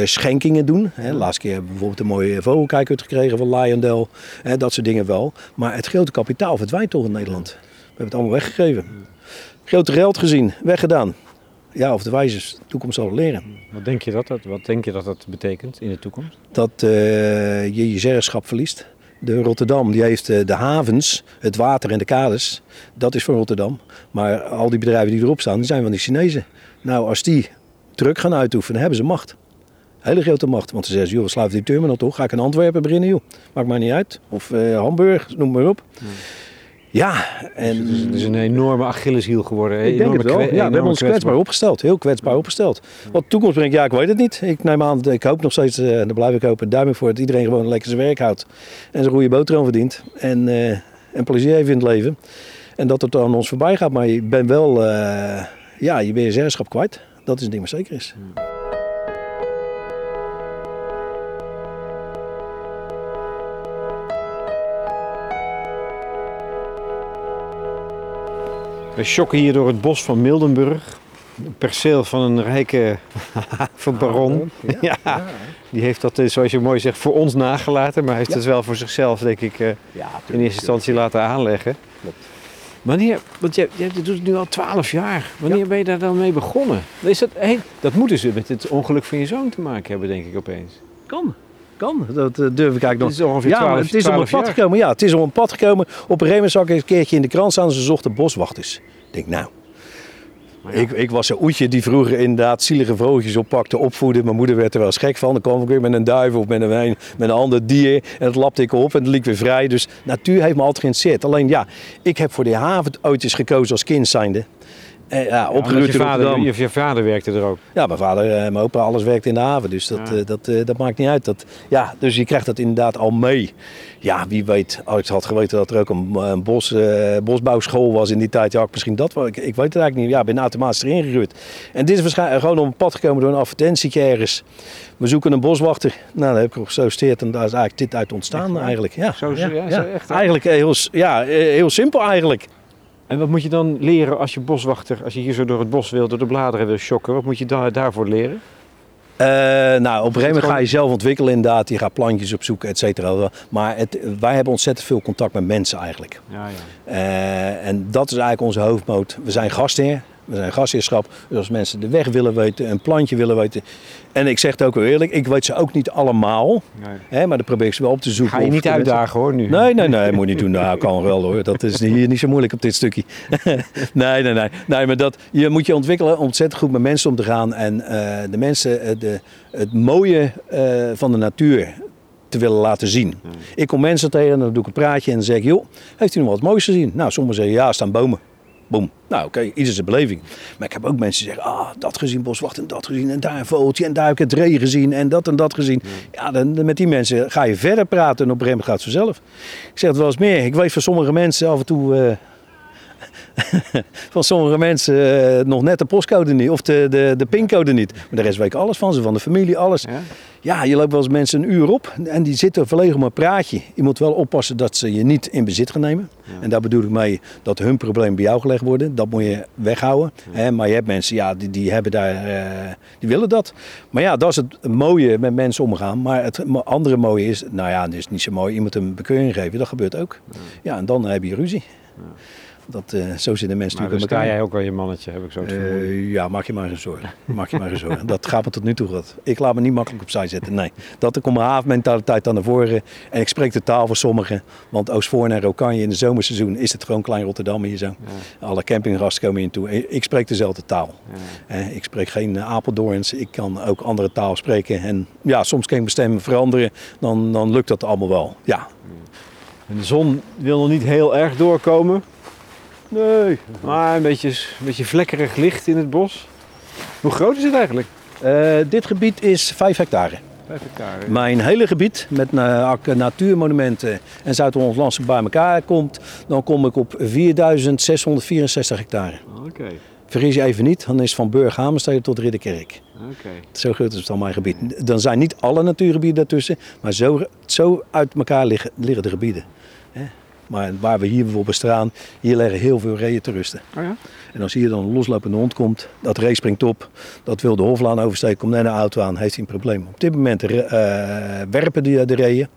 [SPEAKER 2] schenkingen doen. Hè, de laatste keer hebben we bijvoorbeeld een mooie vogelkijkhut gekregen van Liondel. Hè, dat soort dingen wel. Maar het grote kapitaal verdwijnt toch in Nederland. We hebben het allemaal weggegeven. Grote geld gezien, weggedaan. Ja, of de wijzers, de toekomst zal leren.
[SPEAKER 1] Wat denk je dat dat, wat denk je dat, dat betekent in de toekomst?
[SPEAKER 2] Dat uh, je je zeggenschap verliest. De Rotterdam die heeft de havens, het water en de kades. Dat is van Rotterdam. Maar al die bedrijven die erop staan, die zijn van die Chinezen. Nou, als die druk gaan uitoefenen, hebben ze macht. Hele grote macht. Want ze zeggen, joh, we sluiten die terminal toch? Ga ik in Antwerpen beginnen, joh. Maakt mij niet uit. Of uh, Hamburg, noem maar op. Ja, en...
[SPEAKER 1] Dus het is een enorme Achilleshiel geworden.
[SPEAKER 2] Ik denk het wel. Ja, we hebben ons kwetsbaar opgesteld. Heel kwetsbaar opgesteld. Wat de toekomst brengt, ja, ik weet het niet. Ik neem aan, ik hoop nog steeds, en uh, daar blijf ik hopen, duim voor dat iedereen gewoon lekker zijn werk houdt. En zijn goede boterham verdient. En, uh, en plezier heeft in het leven. En dat het aan ons voorbij gaat. Maar je bent wel, uh, ja, je bent je zeggenschap kwijt. Dat is een ding wat zeker is. Hmm.
[SPEAKER 1] We schokken hier door het bos van Mildenburg. Een perceel van een rijke baron. Ja, ja. ja, Die heeft dat, zoals je mooi zegt, voor ons nagelaten. Maar heeft ja. het wel voor zichzelf, denk ik, in eerste instantie laten aanleggen. Klopt. Wanneer, want jij, jij doet het nu al twaalf jaar. Wanneer ben je daar dan mee begonnen? Is dat, hey, dat moet dus met het ongeluk van je zoon te maken hebben, denk ik opeens.
[SPEAKER 2] Kan. Kan. Dat eh, durf ik eigenlijk nog.
[SPEAKER 1] Het is ongeveer
[SPEAKER 2] ja,
[SPEAKER 1] 12,
[SPEAKER 2] maar het is op een
[SPEAKER 1] 12
[SPEAKER 2] pad
[SPEAKER 1] jaar.
[SPEAKER 2] gekomen. Ja, het is op een pad gekomen. Op een gegeven moment zag ik een keertje in de krant staan. Ze zochten boswachters. Ik denk, nou.
[SPEAKER 1] Ja.
[SPEAKER 2] Ik, ik was een oetje die vroeger inderdaad zielige vogeltjes oppakte, opvoedde. Mijn moeder werd er wel eens gek van. Dan kwam ik weer met een duif of met een, met een ander dier. En dat lapte ik op en dat liep weer vrij. Dus natuur heeft me altijd geïnteresseerd. Alleen ja, ik heb voor de haven ooit eens gekozen als kind zijnde. Eh, ja, opgegroeid
[SPEAKER 1] je vader, je, je vader werkte er ook.
[SPEAKER 2] Ja, mijn vader en mijn opa, alles werkt in de haven. Dus dat,
[SPEAKER 1] Ja.
[SPEAKER 2] eh, dat, eh, dat maakt niet uit. Dat, ja, dus je krijgt dat inderdaad al mee. Ja, wie weet, als ik had geweten dat er ook een, een bos, eh, bosbouwschool was in die tijd. Ja, ik misschien dat wel. Ik, ik weet het eigenlijk niet. Ja, ik ben automatisch erin gegroeid. En dit is waarschijnlijk gewoon op een pad gekomen door een advertentietje ergens. We zoeken een boswachter. Nou, daar heb ik gesolliciteerd en daar is eigenlijk dit uit ontstaan
[SPEAKER 1] Echt
[SPEAKER 2] eigenlijk. Ja,
[SPEAKER 1] Zo-
[SPEAKER 2] ja,
[SPEAKER 1] ja,
[SPEAKER 2] ja.
[SPEAKER 1] zo echt?
[SPEAKER 2] Eigenlijk eh, heel, ja, eh, heel simpel eigenlijk.
[SPEAKER 1] En wat moet je dan leren als je boswachter, als je hier zo door het bos wil, door de bladeren wil shocken? Wat moet je da daarvoor leren?
[SPEAKER 2] Eh, nou, op een gegeven moment
[SPEAKER 1] gewoon-
[SPEAKER 2] ga je zelf ontwikkelen inderdaad. Je gaat plantjes opzoeken, et cetera. Maar het, wij hebben ontzettend veel contact met mensen eigenlijk.
[SPEAKER 1] Ja, ja.
[SPEAKER 2] Eh, en dat is eigenlijk onze hoofdmoot. We zijn gastheer. We zijn gastheerschap. Dus als mensen de weg willen weten, een plantje willen weten. En ik zeg het ook wel eerlijk, ik weet ze ook niet allemaal.
[SPEAKER 1] Nee.
[SPEAKER 2] Hè, maar dan probeer ik ze wel op te zoeken.
[SPEAKER 1] Ga je niet uitdagen hoor nu.
[SPEAKER 2] Nee, nee, nee, moet niet doen. Nou, kan wel hoor. Dat is hier niet zo moeilijk op dit stukje. nee, nee, nee. Nee, maar dat, je moet je ontwikkelen om ontzettend goed met mensen om te gaan. En eh, de mensen eh, de, het mooie eh, van de natuur te willen laten zien. Ik kom mensen tegen en dan doe ik een praatje en dan zeg ik, joh, heeft u nog wat moois gezien? Nou, sommigen zeggen, ja, er staan bomen. Boom. Nou, oké, ieder zijn beleving. Maar ik heb ook mensen die zeggen, ah, dat gezien, boswacht en dat gezien. En daar een vogeltje en daar heb ik het ree gezien en dat en dat gezien. Ja, dan, met die mensen ga je verder praten en op een gegeven moment gaat het vanzelf. Ik zeg het wel eens meer. Ik weet van sommige mensen af en toe... eh, van sommige mensen eh, nog net de postcode niet of de, de, de pincode niet. Maar de rest weet ik alles van ze, van de familie, alles.
[SPEAKER 1] Ja?
[SPEAKER 2] Ja, je loopt wel eens mensen een uur op en die zitten verlegen om een praatje. Je moet wel oppassen dat ze je niet in bezit gaan nemen. En daar bedoel ik mee dat hun problemen bij jou gelegd worden. Dat moet je weghouden. Hè, maar je hebt mensen, ja, die, die hebben daar, eh, die willen dat. Maar ja, dat is het mooie met mensen omgaan. Maar het andere mooie is, nou ja, het is niet zo mooi. Je moet een bekeuring geven, dat gebeurt ook. Ja, en dan heb je ruzie. Dat, eh, zo zitten mensen
[SPEAKER 1] Maar
[SPEAKER 2] natuurlijk
[SPEAKER 1] sta
[SPEAKER 2] elkaar.
[SPEAKER 1] jij ook wel je mannetje, heb ik zo.
[SPEAKER 2] Eh, ja, maak je maar geen zorgen. Maak je maar geen zorgen. Dat gaat me tot nu toe goed. Ik laat me niet makkelijk opzij zetten. Nee. Dat komt mijn havenmentaliteit aan naar voren. En ik spreek de taal van sommigen. Want Oostvoorn en Rokanje in het zomerseizoen is het gewoon klein Rotterdam hier zo. Alle campinggasten komen hier naartoe. Ik spreek dezelfde taal.
[SPEAKER 1] Ja.
[SPEAKER 2] Eh, Ik spreek geen Apeldoorns. Ik kan ook andere taal spreken. En ja, soms kan ik mijn stem veranderen. Dan, dan lukt dat allemaal wel. Ja.
[SPEAKER 1] En de zon wil nog niet heel erg doorkomen,
[SPEAKER 2] Nee.
[SPEAKER 1] maar een beetje, een beetje vlekkerig licht in het bos. Hoe groot is het eigenlijk?
[SPEAKER 2] Eh, dit gebied is 5 hectare.
[SPEAKER 1] Vijf hectare.
[SPEAKER 2] Mijn hele gebied met natuurmonumenten en Zuid-Hollands landschap bij elkaar komt, dan kom ik op 4664 hectare.
[SPEAKER 1] Oké,
[SPEAKER 2] Vergis je even niet, dan is van Burg Hamerstede tot Ridderkerk.
[SPEAKER 1] oké.
[SPEAKER 2] Zo groot is het al mijn gebied. Dan zijn niet alle natuurgebieden daartussen, maar zo, zo uit elkaar liggen, liggen de gebieden. Maar waar we hier bijvoorbeeld staan, hier leggen heel veel reeën te rusten.
[SPEAKER 1] Oh ja?
[SPEAKER 2] En als hier dan een loslopende hond komt, dat ree springt op, dat wil de hoflaan oversteken, komt net een auto aan, heeft hij een probleem. Op dit moment eh, werpen die de reeën.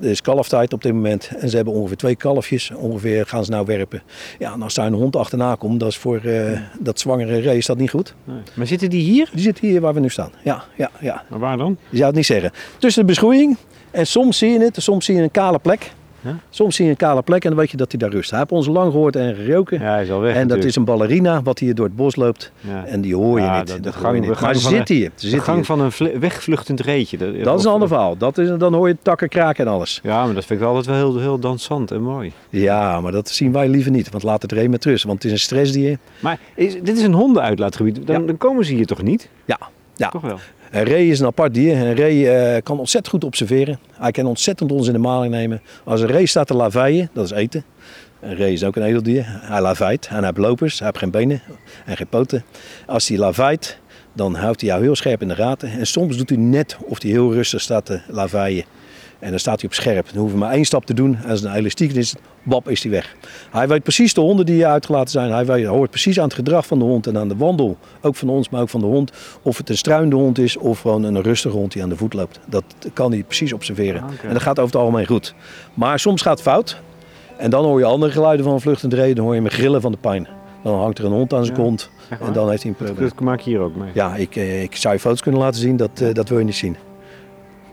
[SPEAKER 2] Er is kalftijd op dit moment en ze hebben ongeveer twee kalfjes. Ongeveer gaan ze nou werpen. Ja, en als daar een hond achterna komt, dat is voor eh, dat zwangere ree is dat niet goed.
[SPEAKER 1] Nee. Maar zitten die hier?
[SPEAKER 2] Die zit hier waar we nu staan. Ja, ja, ja.
[SPEAKER 1] Maar waar dan?
[SPEAKER 2] Je zou het niet zeggen. Tussen de beschroeiing en soms zie je het, soms zie je een kale plek.
[SPEAKER 1] Ja?
[SPEAKER 2] Soms zie je een kale plek en dan weet je dat hij daar rust. Hij heeft ons lang gehoord en geroken.
[SPEAKER 1] Ja, hij is al weg
[SPEAKER 2] en dat is een ballerina wat hier door het bos loopt.
[SPEAKER 1] Ja.
[SPEAKER 2] En die hoor je
[SPEAKER 1] Ja,
[SPEAKER 2] niet. dat
[SPEAKER 1] gang-
[SPEAKER 2] je niet. Maar zit hier.
[SPEAKER 1] De
[SPEAKER 2] zit
[SPEAKER 1] gang van een wegvluchtend reetje. Dat,
[SPEAKER 2] Dat is een ander verhaal. Dat is, dan hoor je takken kraken en alles.
[SPEAKER 1] Ja, maar dat vind ik altijd wel heel, heel dansant en mooi.
[SPEAKER 2] Ja, maar dat zien wij liever niet. Want laat het reen met rust. Want het is een stressdier.
[SPEAKER 1] Maar is, dit is een hondenuitlaatgebied. Dan, dan komen ze hier toch niet?
[SPEAKER 2] Ja, ja.
[SPEAKER 1] Toch wel?
[SPEAKER 2] Een ree is een apart dier. Een ree eh, kan ontzettend goed observeren. Hij kan ontzettend ons in de maling nemen. Als een ree staat te laveien, dat is eten. Een ree is ook een edeldier. Hij laveit en hij heeft lopers. Hij heeft geen benen en geen poten. Als hij laveit, dan houdt hij jou heel scherp in de gaten. En soms doet hij net of hij heel rustig staat te laveien. En dan staat hij op scherp. Dan hoeven we maar één stap te doen. Als het een elastiek is, bap is hij weg. Hij weet precies de honden die uitgelaten zijn. Hij weet, hoort precies aan het gedrag van de hond en aan de wandel. Ook van ons, maar ook van de hond. Of het een struinde hond is of gewoon een rustige hond die aan de voet loopt. Dat kan hij precies observeren.
[SPEAKER 1] Ah.
[SPEAKER 2] En dat gaat over het algemeen goed. Maar soms gaat het fout. En dan hoor je andere geluiden van een vluchtend reden. Dan hoor je hem grillen van de pijn. Dan hangt er een hond aan zijn
[SPEAKER 1] Ja.
[SPEAKER 2] kont. En dan heeft hij een probleem.
[SPEAKER 1] Dat maak ik hier ook mee.
[SPEAKER 2] Ja, ik, eh, ik zou je foto's kunnen laten zien. Dat, eh, dat wil je niet zien.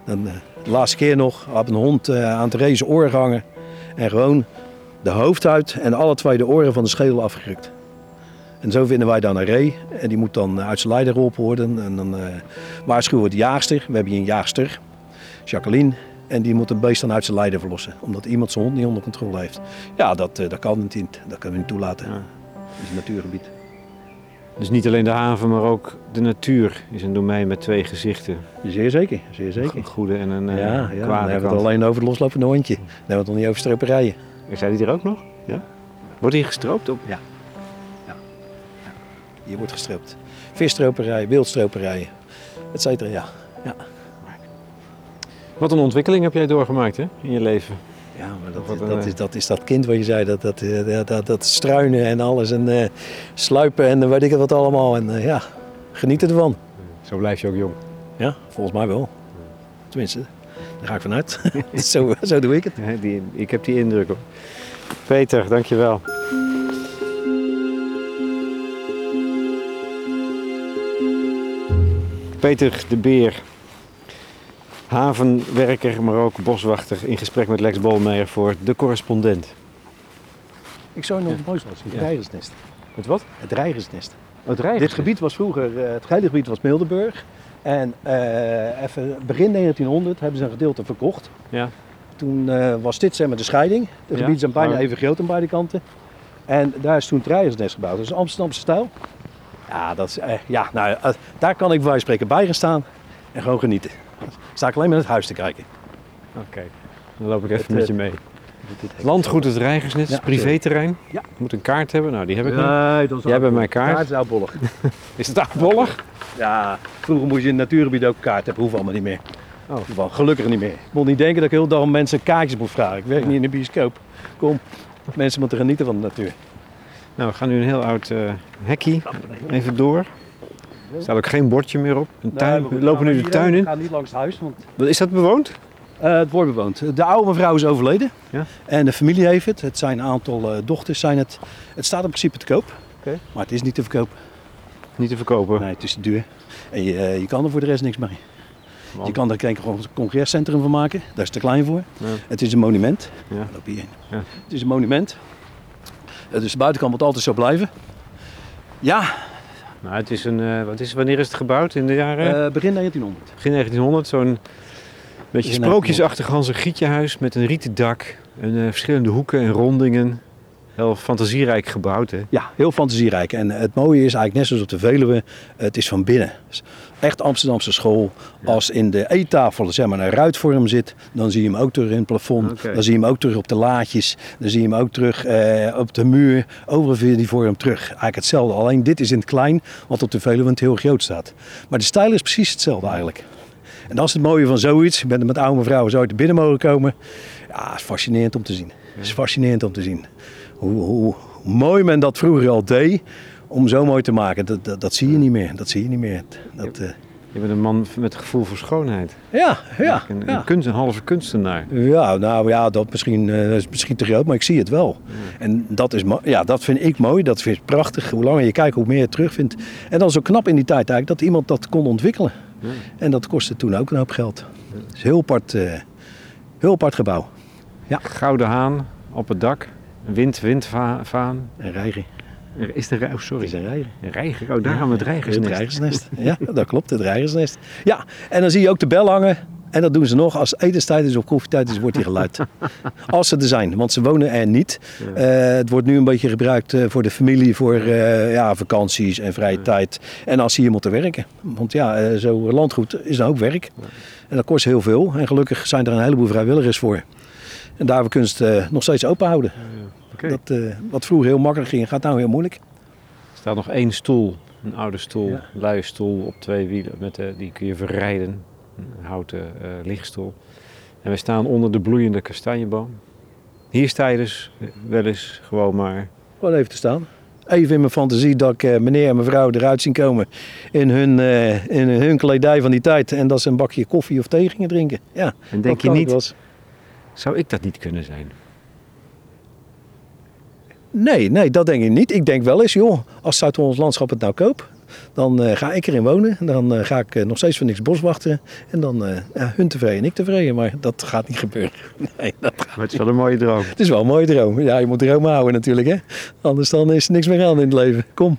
[SPEAKER 2] Dan, eh, de laatste keer nog had een hond eh, aan het race oor gehangen. En gewoon de hoofdhuid en alle twee de oren van de schedel afgerukt. En zo vinden wij dan een ree. En die moet dan uit zijn leider geholpen worden. En dan eh, waarschuwen we de jaagster. We hebben hier een jaagster, Jacqueline. En die moet een beest dan uit zijn leider verlossen. Omdat iemand zijn hond niet onder controle heeft. Ja, dat, eh, dat kan niet. Dat kunnen we niet toelaten.
[SPEAKER 1] Ja.
[SPEAKER 2] Het is een natuurgebied.
[SPEAKER 1] Dus niet alleen de haven, maar ook de natuur is een domein met twee gezichten.
[SPEAKER 2] Zeer zeker, zeer zeker.
[SPEAKER 1] Een goede en een eh,
[SPEAKER 2] Ja, ja dan
[SPEAKER 1] kwade
[SPEAKER 2] hebben we
[SPEAKER 1] kant.
[SPEAKER 2] het alleen over het loslopende hondje. Dan hebben we het nog niet over stroperijen.
[SPEAKER 1] Zijn die er ook nog? Ja. Wordt hier gestroopt op?
[SPEAKER 2] Hier wordt gestroopt. Visstroperijen, wildstroperijen, et cetera, ja.
[SPEAKER 1] Wat een ontwikkeling heb jij doorgemaakt hè, in je leven.
[SPEAKER 2] Ja, maar dat, dat,
[SPEAKER 1] eh,
[SPEAKER 2] is, dat is dat kind wat je zei, dat, dat, eh, dat, dat, struinen en alles en eh, sluipen en weet ik het wat allemaal. En ja, genieten ervan.
[SPEAKER 1] Zo blijf je ook jong.
[SPEAKER 2] Ja, volgens mij wel. Tenminste, daar ga ik vanuit. zo, zo doe ik het.
[SPEAKER 1] Ja, die, ik heb die indruk op. Peter, dankjewel. Peter de Beer, havenwerker, maar ook boswachter, in gesprek met Lex Bolmeijer voor De Correspondent.
[SPEAKER 2] Ik zou nog het mooiste was, het
[SPEAKER 1] Ja.
[SPEAKER 2] reigersnest.
[SPEAKER 1] Met wat?
[SPEAKER 2] Het reigersnest.
[SPEAKER 1] Het rijden.
[SPEAKER 2] Dit gebied was vroeger, eh, het gebied was Mildenburg. En eh, even begin 1900 hebben ze een gedeelte verkocht.
[SPEAKER 1] Ja.
[SPEAKER 2] Toen eh, was dit zeg maar de scheiding. De
[SPEAKER 1] Ja,
[SPEAKER 2] gebieden zijn bijna even groot aan beide kanten. En daar is toen het reigersnest gebouwd. Dat is Amsterdamse stijl. Ja, dat is, ja nou, daar kan ik bij spreken bij gaan staan en gewoon genieten. Sta ik alleen maar naar het huis te kijken.
[SPEAKER 1] Oké, dan loop ik even
[SPEAKER 2] Het,
[SPEAKER 1] met
[SPEAKER 2] eh,
[SPEAKER 1] je mee. Landgoed het Rijgersnet,
[SPEAKER 2] Ja,
[SPEAKER 1] privéterrein.
[SPEAKER 2] Ja.
[SPEAKER 1] Ik moet een kaart hebben, nou die heb ik nog.
[SPEAKER 2] Nee, dat is
[SPEAKER 1] Jij hebt bij mij kaart.
[SPEAKER 2] Kaart is oudbollig.
[SPEAKER 1] Is het afbollig?
[SPEAKER 2] Ja, vroeger moest je in het natuurgebied ook kaart hebben. Hoeft allemaal niet meer.
[SPEAKER 1] Oh.
[SPEAKER 2] Gelukkig niet meer. Ik moet niet denken dat ik heel dag mensen kaartjes moet vragen. Ik werk
[SPEAKER 1] Ja.
[SPEAKER 2] niet in de bioscoop. Kom, mensen moeten genieten van de natuur.
[SPEAKER 1] Nou, we gaan nu een heel oud eh hekkie even door. Er staat ook geen bordje meer op. Een tuin. we lopen nu de tuin
[SPEAKER 2] We
[SPEAKER 1] in.
[SPEAKER 2] gaan niet langs het huis, want
[SPEAKER 1] Is dat bewoond?
[SPEAKER 2] eh, het wordt bewoond. De oude mevrouw is overleden.
[SPEAKER 1] Ja.
[SPEAKER 2] En de familie heeft het. Het zijn een aantal eh, dochters. Zijn het. het staat in principe te koop. Maar het is niet te verkopen.
[SPEAKER 1] Niet te verkopen.
[SPEAKER 2] Nee, het is te duur. En je, eh, je kan er voor de rest niks mee. Je kan er geen con- congrescentrum van maken. Daar is te klein voor.
[SPEAKER 1] Ja.
[SPEAKER 2] Het is een monument.
[SPEAKER 1] Ja.
[SPEAKER 2] Loop hierheen.
[SPEAKER 1] Ja.
[SPEAKER 2] Het is een monument. Dus de buitenkant moet altijd zo blijven. Ja,
[SPEAKER 1] Nou, het is een, eh, wat is, wanneer is het gebouwd? In de jaren?
[SPEAKER 2] eh, begin 1900.
[SPEAKER 1] Begin 1900. Zo'n beetje sprookjesachtig Hans en Gietjehuis met een rieten dak. En eh, verschillende hoeken en rondingen. Heel fantasierijk gebouwd, hè?
[SPEAKER 2] Ja, heel fantasierijk. En het mooie is eigenlijk net zoals op de Veluwe, het is van binnen. Echt Amsterdamse school. Als in de eettafel zeg maar, een ruitvorm zit, dan zie je hem ook terug in het plafond. Dan zie je hem ook terug op de laadjes. Dan zie je hem ook terug eh, op de muur. Overal vind je die vorm terug. Eigenlijk hetzelfde. Alleen dit is in het klein, wat op de Veluwe het heel groot staat. Maar de stijl is precies hetzelfde eigenlijk. En dat is het mooie van zoiets. Ik ben er met oude mevrouwen zo uit de binnen mogen komen. Ja, het is fascinerend om te zien. Het is fascinerend om te zien. Hoe, mooi men dat vroeger al deed om zo mooi te maken. Dat, dat, dat zie je niet meer. Dat zie je niet meer. Dat, eh,
[SPEAKER 1] Je bent een man met gevoel voor schoonheid.
[SPEAKER 2] ja, ja,
[SPEAKER 1] Een,
[SPEAKER 2] ja.
[SPEAKER 1] een, kunst, een halve kunstenaar.
[SPEAKER 2] Ja, nou ja, dat misschien, eh, dat is misschien te groot, maar ik zie het wel. En dat, is, ja, dat vind ik mooi, dat vind ik prachtig. Hoe langer je kijkt, hoe meer je terugvindt. En dan zo knap in die tijd eigenlijk dat iemand dat kon ontwikkelen.
[SPEAKER 1] Ja.
[SPEAKER 2] En dat kostte toen ook een hoop geld. Het is een heel apart, eh, heel apart gebouw.
[SPEAKER 1] Gouden haan op het dak. Wind, windvaan.
[SPEAKER 2] Een reiger.
[SPEAKER 1] Er Is oh,
[SPEAKER 2] Het
[SPEAKER 1] sorry.
[SPEAKER 2] is een reiger.
[SPEAKER 1] Een reiger. Oh, daar gaan we het
[SPEAKER 2] Het
[SPEAKER 1] reigersnest.
[SPEAKER 2] reigersnest. Ja, dat klopt, het reigersnest. Ja, en dan zie je ook de bel hangen. En dat doen ze nog als etenstijd is of koffietijd is, wordt die geluid. Als ze er zijn, want ze wonen er niet.
[SPEAKER 1] Ja.
[SPEAKER 2] Eh, het wordt nu een beetje gebruikt eh, voor de familie, voor eh, ja, vakanties en vrije tijd. En als ze hier moeten werken. Want ja, eh, zo landgoed is dan ook werk. En dat kost heel veel. En gelukkig zijn er een heleboel vrijwilligers voor. En daarvoor kunnen ze het eh, nog steeds open houden.
[SPEAKER 1] Oké.
[SPEAKER 2] Dat, eh, wat vroeger heel makkelijk ging, gaat nou heel moeilijk.
[SPEAKER 1] Er staat nog één stoel. Een oude stoel.
[SPEAKER 2] Ja.
[SPEAKER 1] Een luie stoel op twee wielen. Met, eh, die kun je verrijden. Een houten lichtstoel. En we staan onder de bloeiende kastanjeboom. Hier sta je dus wel eens gewoon maar.
[SPEAKER 2] Gewoon even te staan. Even in mijn fantasie dat ik meneer en mevrouw eruit zien komen in hun, in hun kledij van die tijd. En dat ze een bakje koffie of thee gingen drinken. Ja,
[SPEAKER 1] En denk
[SPEAKER 2] dat
[SPEAKER 1] je niet,
[SPEAKER 2] eens.
[SPEAKER 1] Zou ik dat niet kunnen zijn?
[SPEAKER 2] Nee, nee, dat denk ik niet. Ik denk wel eens, joh, als Zuid-Hollands Landschap het nou koopt, dan eh, ga ik erin wonen. Dan eh, ga ik eh, nog steeds voor niks boswachten. En dan ja, hun tevreden en ik tevreden. Maar dat gaat niet gebeuren. Nee, dat gaat-
[SPEAKER 1] Maar het is wel een mooie droom.
[SPEAKER 2] Het is wel een mooie droom. Ja, je moet dromen houden natuurlijk. Hè? Anders dan is er niks meer aan in het leven. Kom.